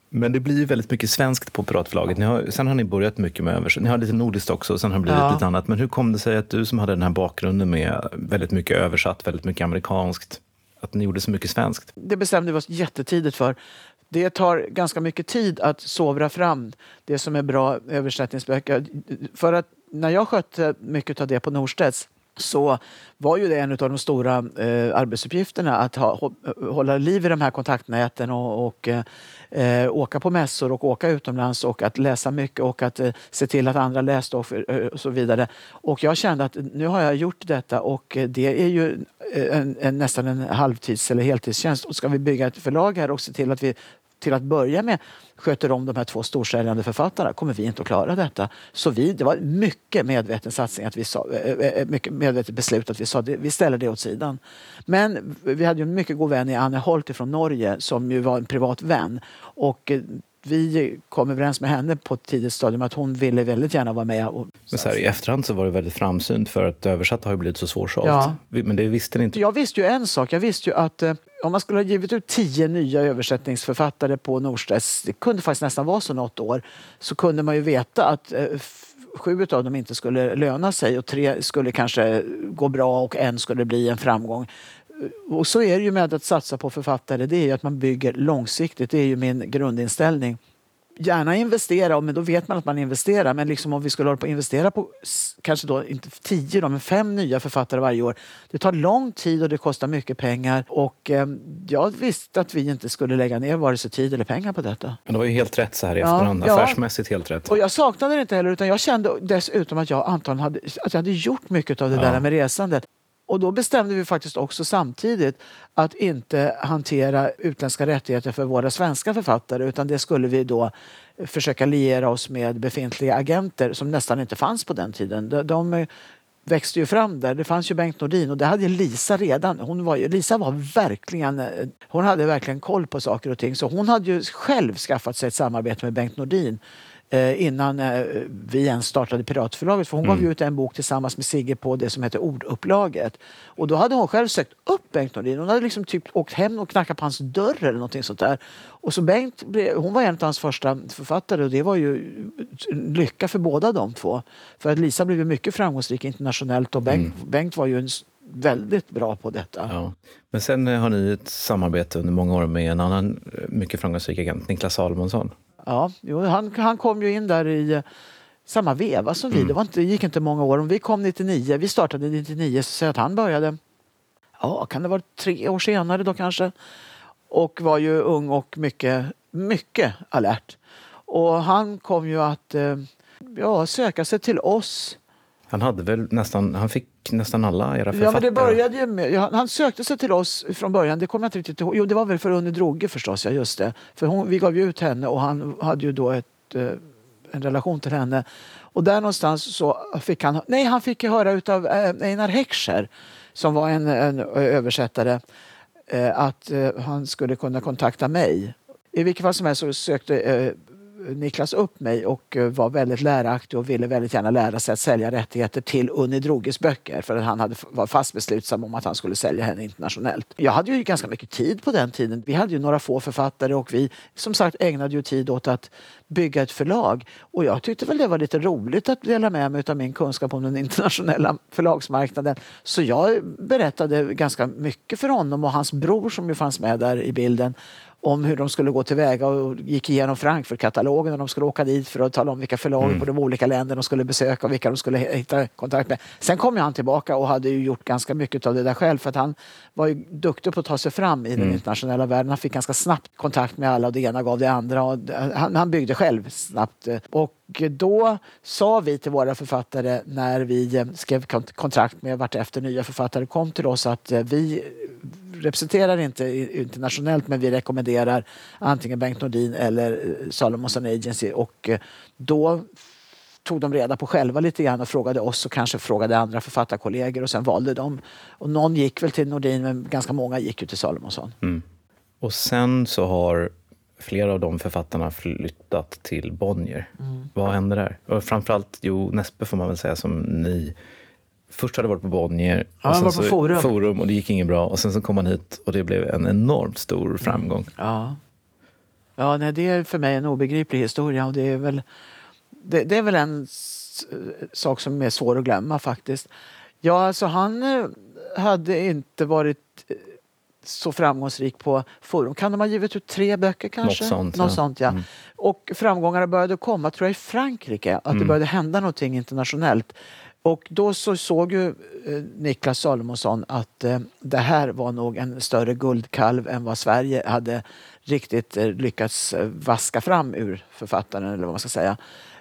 Men det blir ju väldigt mycket svenskt på Piratförlaget. Ni har, sen har ni börjat mycket med översättning. Ni har lite nordiskt också, och sen har det blivit Ja. lite annat. Men hur kom det sig att du som hade den här bakgrunden med väldigt mycket översatt, väldigt mycket amerikanskt, att ni gjorde så mycket svenskt? Det bestämde vi oss jättetidigt för. Det tar ganska mycket tid att sovra fram det som är bra översättningsböcker. För att när jag skötte mycket av det på Norstedts så var ju det en av de stora eh, arbetsuppgifterna att ha, hålla liv i de här kontaktnäten och, och eh, eh, åka på mässor och åka utomlands och att läsa mycket och att eh, se till att andra läste och, för- och så vidare. Och jag kände att nu har jag gjort detta och det är ju en, en, nästan en halvtids eller heltidstjänst. Och ska vi bygga ett förlag här och se till att vi till att börja med sköter om de här två storsäljande författarna kommer vi inte att klara detta. Så vi, det var mycket medveten satsning, att vi sa, eh, eh, eh, mycket medvetet beslut att vi sa det, vi ställer det åt sidan. Men vi hade ju en mycket god vän i Anne Holt från Norge som ju var en privat vän. Och vi kom överens med henne på ett tidigt stadium att hon ville väldigt gärna vara med. Och, Men så här, I efterhand så var det väldigt framsynt för att översatt har ju blivit så svårsålt. Ja. Men det visste ni inte. Jag visste ju en sak. Jag visste ju att eh, om man skulle ha givit ut tio nya översättningsförfattare på Norstedts, det kunde faktiskt nästan vara så något år, så kunde man ju veta att eh, sju av dem inte skulle löna sig och tre skulle kanske gå bra och en skulle bli en framgång. Och så är det ju med att satsa på författare, det är att man bygger långsiktigt. Det är ju min grundinställning. Gärna investera, men då vet man att man investerar. Men liksom om vi skulle hålla på att investera på kanske då inte tio då, men fem nya författare varje år. Det tar lång tid och det kostar mycket pengar. Och eh, jag visste att vi inte skulle lägga ner vare sig tid eller pengar på detta. Men det var ju helt rätt så här i Ja, efterhand. ja. Affärsmässigt helt rätt. Och jag saknade det inte heller utan jag kände dessutom att jag antagligen hade, att jag hade gjort mycket av det Ja. där med resandet. Och då bestämde vi faktiskt också samtidigt att inte hantera utländska rättigheter för våra svenska författare utan det skulle vi då försöka liera oss med befintliga agenter som nästan inte fanns på den tiden. De, de växte ju fram där. Det fanns ju Bengt Nordin och det hade Lisa redan. Hon var, ju- Lisa var verkligen, hon hade verkligen koll på saker och ting så hon hade ju själv skaffat sig ett samarbete med Bengt Nordin innan eh, vi ens startade Piratförlaget. För hon gav ju ut en bok tillsammans med Sigge på det som heter Ordupplaget. Och då hade hon själv sökt upp Bengt Nordin. Hon hade liksom typ åkt hem och knackat på hans dörr eller någonting sånt där. Och så Bengt, hon var en av hans första författare och det var ju lycka för båda de två. För att Lisa blev ju mycket framgångsrik internationellt och Bengt, Bengt var ju en väldigt bra på detta. Ja. Men sen eh, har ni ett samarbete under många år med en annan eh, mycket framgångsrik agent, Niklas Salomonsson. Ja, jo, han, han kom ju in där i eh, samma veva som vi. Det, var inte, det gick inte många år. Om vi kom 99, vi startade 99, så att han började, ja, kan det vara tre år senare då kanske? Och var ju ung och mycket, mycket alert. Och han kom ju att eh, ja, söka sig till oss. Han hade väl nästan, han fick nästan alla era författare. Ja, men det började ju med, ja, han sökte sig till oss från början, det kommer jag inte riktigt ihåg. Jo, det var väl för Unni Droge förstås, ja just det. För hon, vi gav ju ut henne och han hade ju då ett, eh, en relation till henne. Och där någonstans så fick han, nej han fick höra utav eh, Einar Heckscher som var en, en översättare eh, att han skulle kunna kontakta mig. I vilket fall som helst så sökte Niklas upp mig och eh, var väldigt läraktig och ville väldigt gärna lära sig att sälja rättigheter till Unni Droges böcker för att han hade, var fast beslutsam om att han skulle sälja henne internationellt. Jag hade ju ganska mycket tid på den tiden. Vi hade ju några få författare och vi som sagt ägnade ju tid åt att bygga ett förlag. Och jag tyckte väl det var lite roligt att dela med mig av min kunskap om den internationella förlagsmarknaden. Så jag berättade ganska mycket för honom och hans bror som ju fanns med där i bilden om hur de skulle gå tillväga och gick igenom Frankfurt-katalogen och de skulle åka dit för att tala om vilka förlag mm. på de olika länderna de skulle besöka och vilka de skulle hitta kontakt med. Sen kom han tillbaka och hade ju gjort ganska mycket av det där själv för att han var ju duktig på att ta sig fram i den mm. internationella världen. Han fick ganska snabbt kontakt med alla och det ena gav det andra. Och han, han byggde själv snabbt. Och då sa vi till våra författare när vi eh, skrev kontrakt med vartefter nya författare kom till oss att eh, vi representerar inte internationellt men vi rekommenderar antingen Bengt Nordin eller eh, Salomonson Agency och då tog de reda på själva lite grann och frågade oss och kanske frågade andra författarkollegor och sen valde de. Och någon gick väl till Nordin men ganska många gick ju till Salomonsson. Mm. Och sen så har flera av de författarna flyttat till Bonnier. Mm. Vad hände där? Och framförallt Jo Nespe får man väl säga som ni först hade varit på Bonnier ja, och sen var på forum. forum. och det gick inget bra. Och sen så kom han hit och det blev en enormt stor framgång. Ja, ja nej, det är för mig en obegriplig historia och det är väl, det, det är väl en sak som är svår att glömma faktiskt. Ja, alltså han eh, hade inte varit eh, så framgångsrik på forum. Kan de ha givit ut tre böcker kanske? Något sånt. Något ja. sånt ja. Mm. Och framgångarna började komma, tror jag, i Frankrike. Att mm. det började hända någonting internationellt. Och då så såg ju eh, Niklas Salomonsson att eh, det här var nog en större guldkalv än vad Sverige hade riktigt eh, lyckats vaska fram ur författaren eller vad man ska säga.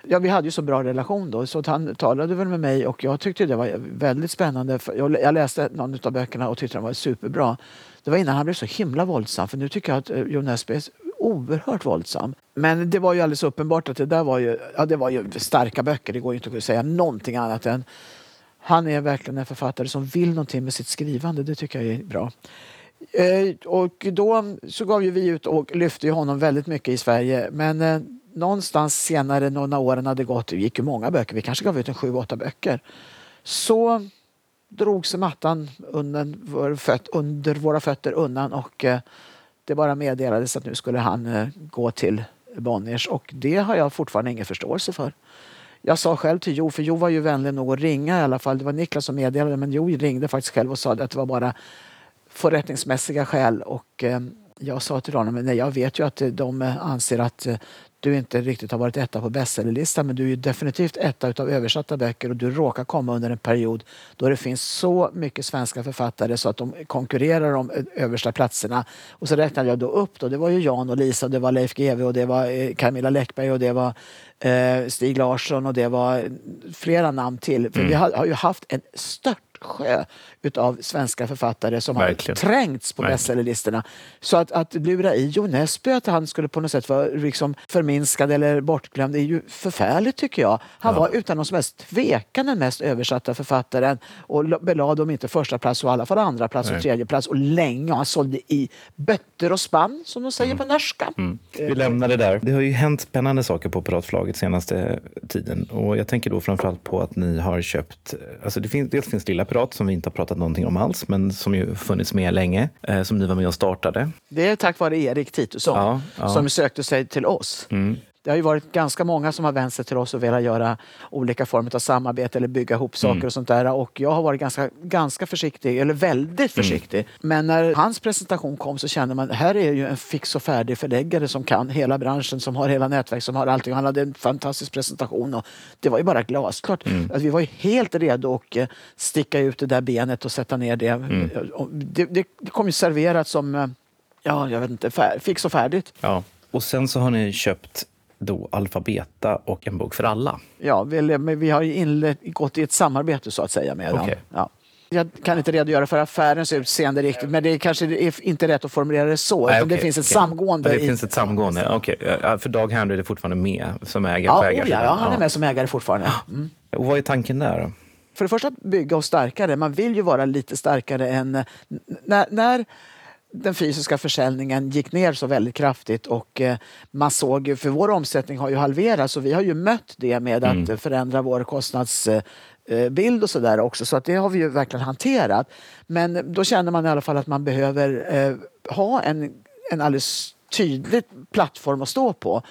Ja, vi hade ju så bra relation då så han talade väl med mig och jag tyckte det var väldigt spännande. Jag läste någon av böckerna och tyckte den var superbra. Det var innan han blev så himla våldsam för nu tycker jag att Jon Nesbø oerhört våldsam. Men det var ju alldeles uppenbart att det där var ju, ja, det var ju starka böcker. Det går ju inte att säga någonting annat än han är verkligen en författare som vill någonting med sitt skrivande. Det tycker jag är bra. Eh, och då så gav ju vi ut och lyfte ju honom väldigt mycket i Sverige. Men eh, någonstans senare, när åren hade gått, det gick ju många böcker, vi kanske gav ut en sju, åtta böcker. Så drog sig mattan under, under våra fötter undan och eh, det bara meddelades att nu skulle han eh, gå till Bonniers och det har jag fortfarande ingen förståelse för. Jag sa själv till Jo, för Jo var ju vänlig nog att ringa i alla fall. Det var Niklas som meddelade men Jo ringde faktiskt själv och sa att det var bara förrättningsmässiga skäl och eh, jag sa till honom, nej jag vet ju att eh, de eh, anser att eh, du inte riktigt har varit etta på bestsellerlistan men du är definitivt etta utav översatta böcker och du råkar komma under en period då det finns så mycket svenska författare så att de konkurrerar om översta platserna. Och så räknade jag då upp då. Det var ju Jan och Lisa, det var Leif GW och det var eh, Camilla Läckberg och det var eh, Stig Larsson och det var flera namn till. För mm. vi har, har ju haft en stört sjö utav svenska författare som Verkligen. har trängts på bestsellerlistorna. Så att, att lura i Jo Nesbø att han skulle på något sätt vara liksom förminskad eller bortglömd är ju förfärligt tycker jag. Han ja. var utan någon som helst tvekan den mest översatta författaren och belade om inte första plats så i alla fall andra plats Nej. och tredje plats och länge. Och han sålde i bötter och spann som de säger mm. på norska. Mm. Vi lämnar det där. Det har ju hänt spännande saker på Piratförlaget senaste tiden och jag tänker då framförallt på att ni har köpt, alltså det finns, dels finns Lilla Pirat som vi inte har pratat någonting om alls, men som ju funnits med länge, eh, som ni var med och startade. Det är tack vare Erik Titusson ja, ja. som sökte sig till oss. Mm. Det har ju varit ganska många som har vänt sig till oss och velat göra olika former av samarbete eller bygga ihop saker mm. och sånt där. Och jag har varit ganska, ganska försiktig, eller väldigt mm. försiktig. Mm. Men när hans presentation kom så kände man, här är ju en fix och färdig förläggare som kan hela branschen, som har hela nätverk, som har allting. Han hade en fantastisk presentation och det var ju bara glasklart. Mm. Att vi var ju helt redo att eh, sticka ut det där benet och sätta ner det. Mm. Det, det, det kom ju serverat som, eh, ja, jag vet inte, fär, fix och färdigt. Ja. Och sen så har ni köpt då Alfabeta och En bok för alla. Ja, vi, vi har inlett, gått i ett samarbete så att säga med okay. dem. Ja. Jag kan inte redogöra för affärens utseende riktigt, men det är kanske är inte rätt att formulera det så. Nej, okej, det finns ett okej. samgående. Ja, det finns ett samgående, okej. Ja, För Dag Henry är fortfarande med som ägare Ja, på oh, ägarsidan? ja, han är med som ägare fortfarande. Mm. Och vad är tanken där då? För det första bygga och starkare. Man vill ju vara lite starkare än... När, när den fysiska försäljningen gick ner så väldigt kraftigt och eh, man såg ju, för vår omsättning har ju halverats och vi har ju mött det med att eh, förändra vår kostnadsbild och sådär också. Så att det har vi ju verkligen hanterat. Men då känner man i alla fall att man behöver eh, ha en, en alldeles tydlig plattform att stå på.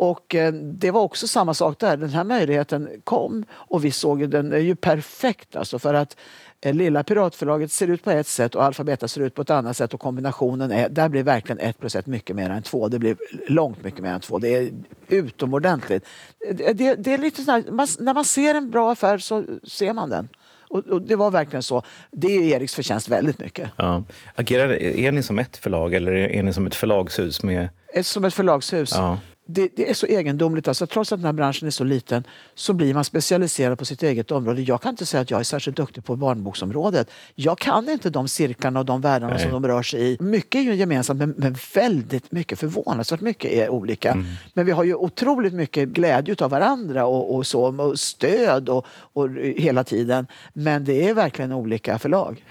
Och eh, det var också samma sak där. Den här möjligheten kom och vi såg den är ju perfekt alltså för att eh, lilla piratförlaget ser ut på ett sätt och Alfabeta ser ut på ett annat sätt och kombinationen är, där blir verkligen ett plus ett mycket mer än två. Det blir långt mycket mer än två. Det är utomordentligt. Det, det, är lite man, när man ser en bra affär så ser man den. Och, och det var verkligen så. Det är Eriks förtjänst väldigt mycket. Ja. Agerar, är ni som ett förlag eller är ni som ett förlagshus med... Som ett förlagshus. Ja. Det, det är så egendomligt. Alltså, trots att den här branschen är så liten så blir man specialiserad på sitt eget område. Jag kan inte säga att jag är särskilt duktig på barnboksområdet. Jag kan inte de cirklarna och de världarna Nej. som de rör sig i. Mycket är ju gemensamt men, men väldigt mycket, förvånansvärt mycket är olika. Mm. Men vi har ju otroligt mycket glädje av varandra och, och så, och stöd och, och hela tiden. Men det är verkligen olika förlag.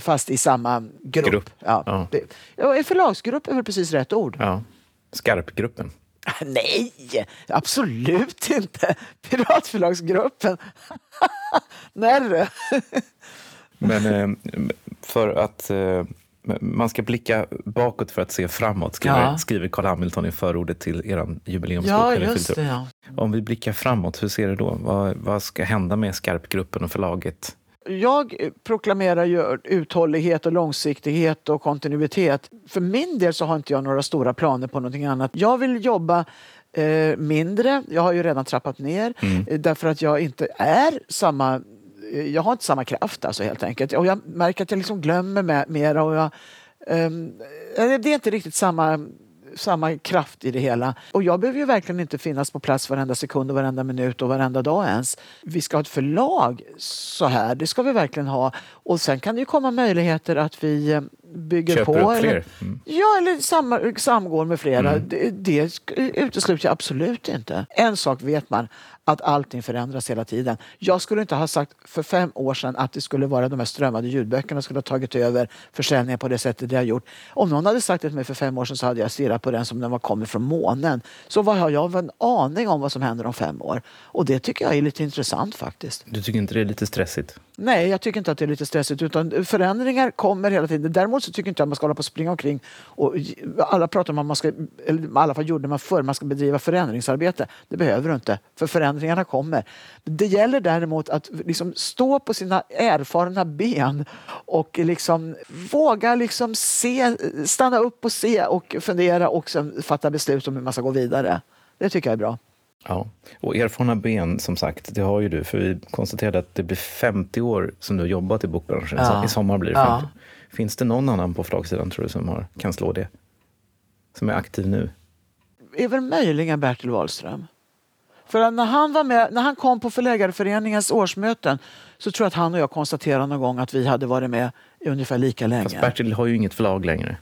Fast i samma grupp. Grupp. Ja. Ja, en förlagsgrupp är väl precis rätt ord. Ja. Skarpgruppen. Nej, absolut inte. Piratförlagsgruppen. Närre. Men eh, för att eh, man ska blicka bakåt för att se framåt, skriver, Ja. skriver Carl Hamilton i förordet till er jubileumsbok. Ja, just fyllt det. Ja. Om vi blickar framåt, hur ser det då? Vad, vad ska hända med Skarpgruppen och förlaget? Jag proklamerar ju uthållighet och långsiktighet och kontinuitet. För min del så har inte jag några stora planer på någonting annat. Jag vill jobba eh, mindre. Jag har ju redan trappat ner eh, därför att jag inte är samma eh, jag har inte samma kraft alltså helt enkelt. Och jag märker att jag liksom glömmer mera och jag, eh, det är inte riktigt samma samma kraft i det hela. Och jag behöver ju verkligen inte finnas på plats varenda sekund och varenda minut och varenda dag ens. Vi ska ha ett förlag så här, det ska vi verkligen ha. Och sen kan det ju komma möjligheter att vi eh, bygger Köper på. eller-? Mm. Ja, eller sam, samgår med flera. Det, det sk- utesluter jag absolut inte. En sak vet man, att allting förändras hela tiden. Jag skulle inte ha sagt för fem år sedan att det skulle vara de här strömmade ljudböckerna skulle ha tagit över försäljningen på det sättet det har gjort. Om någon hade sagt det till mig för fem år sedan så hade jag stirrat på den som den var kommit från månen. Så vad har jag en aning om vad som händer om fem år? Och det tycker jag är lite intressant faktiskt. Du tycker inte det är lite stressigt? Nej, jag tycker inte att det är lite stressigt. Utan förändringar kommer hela tiden. Däremot så tycker inte jag att man ska hålla på och springa omkring. Och alla pratar om att man ska, eller i alla fall gjorde man förr, man ska bedriva förändringsarbete. Det behöver du inte, för förändringarna kommer. Det gäller däremot att liksom stå på sina erfarna ben och liksom våga liksom se, stanna upp och se och fundera och sen fatta beslut om hur man ska gå vidare. Det tycker jag är bra. Ja, och erfarna ben som sagt, det har ju du. För vi konstaterade att det blir 50 år som du har jobbat i bokbranschen. Ja. I sommar blir det Ja. 50. Finns det någon annan på förlagssidan tror du som har, kan slå det? Som är aktiv nu? är väl möjligen Bertil Wahlström. För när han, var med, när han kom på Förläggareföreningens årsmöten så tror jag att han och jag konstaterade någon gång att vi hade varit med i ungefär lika länge. Fast Bertil har ju inget förlag längre.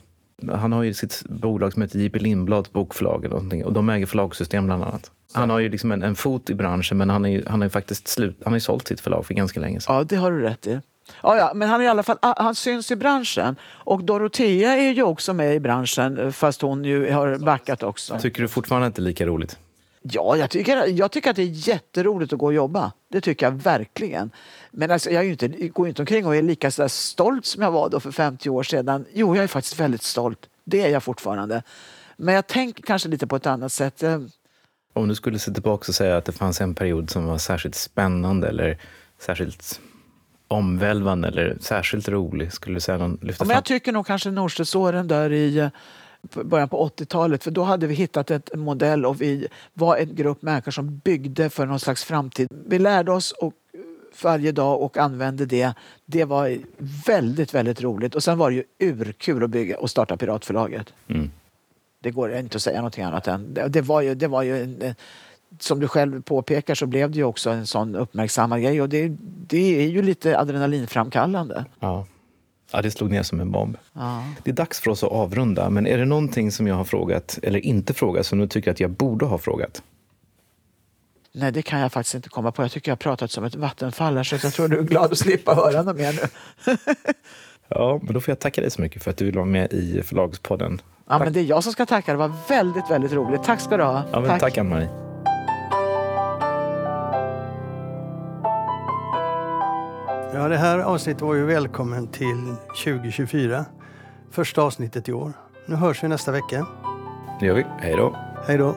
Han har ju sitt bolag som heter J.P. Lindblads bokförlag eller någonting, och de äger förlagssystem bland annat. Han har ju liksom en, en fot i branschen men han har ju, han ju faktiskt slut, han har ju sålt sitt förlag för ganska länge sedan. Ja, det har du rätt i. Ja, ja, men han, är i alla fall, ah, han syns i branschen. Och Dorotea är ju också med i branschen fast hon ju har backat också. Tycker du fortfarande inte lika roligt? Ja, jag tycker, jag tycker att det är jätteroligt att gå och jobba. Det tycker jag verkligen. Men alltså, jag är inte, går ju inte omkring och är lika så stolt som jag var då för 50 år sedan. Jo, jag är faktiskt väldigt stolt. Det är jag fortfarande. Men jag tänker kanske lite på ett annat sätt. Om du skulle se tillbaka och säga att det fanns en period som var särskilt spännande eller särskilt omvälvande eller särskilt rolig, skulle du säga någon, lyfta Ja, men jag tycker nog kanske Norstedtsåren där i eh, början på 80-talet. För då hade vi hittat ett, en modell och vi var en grupp människor som byggde för någon slags framtid. Vi lärde oss och, eh, varje dag och använde det. Det var väldigt, väldigt roligt. Och sen var det ju urkul att bygga och starta Piratförlaget. Mm. Det går inte att säga någonting annat än. Det, det var ju, det var ju en, som du själv påpekar så blev det ju också en sån uppmärksammad grej och det, det är ju lite adrenalinframkallande. Ja. ja, det slog ner som en bomb. Ja. Det är dags för oss att avrunda, men är det någonting som jag har frågat eller inte frågat som du tycker att jag borde ha frågat? Nej, det kan jag faktiskt inte komma på. Jag tycker jag har pratat som ett vattenfall här, så jag tror du är glad att slippa höra något mer nu. Ja, men då får jag tacka dig så mycket för att du vill vara med i Förlagspodden. Ja, men det är jag som ska tacka. Det var väldigt, väldigt roligt. Tack ska du ha. Ja, men tack Ann-Marie. Ja, det här avsnittet var ju välkommen till 2024. Första avsnittet i år. Nu hörs vi nästa vecka. Det gör vi. Hej då. Hej då.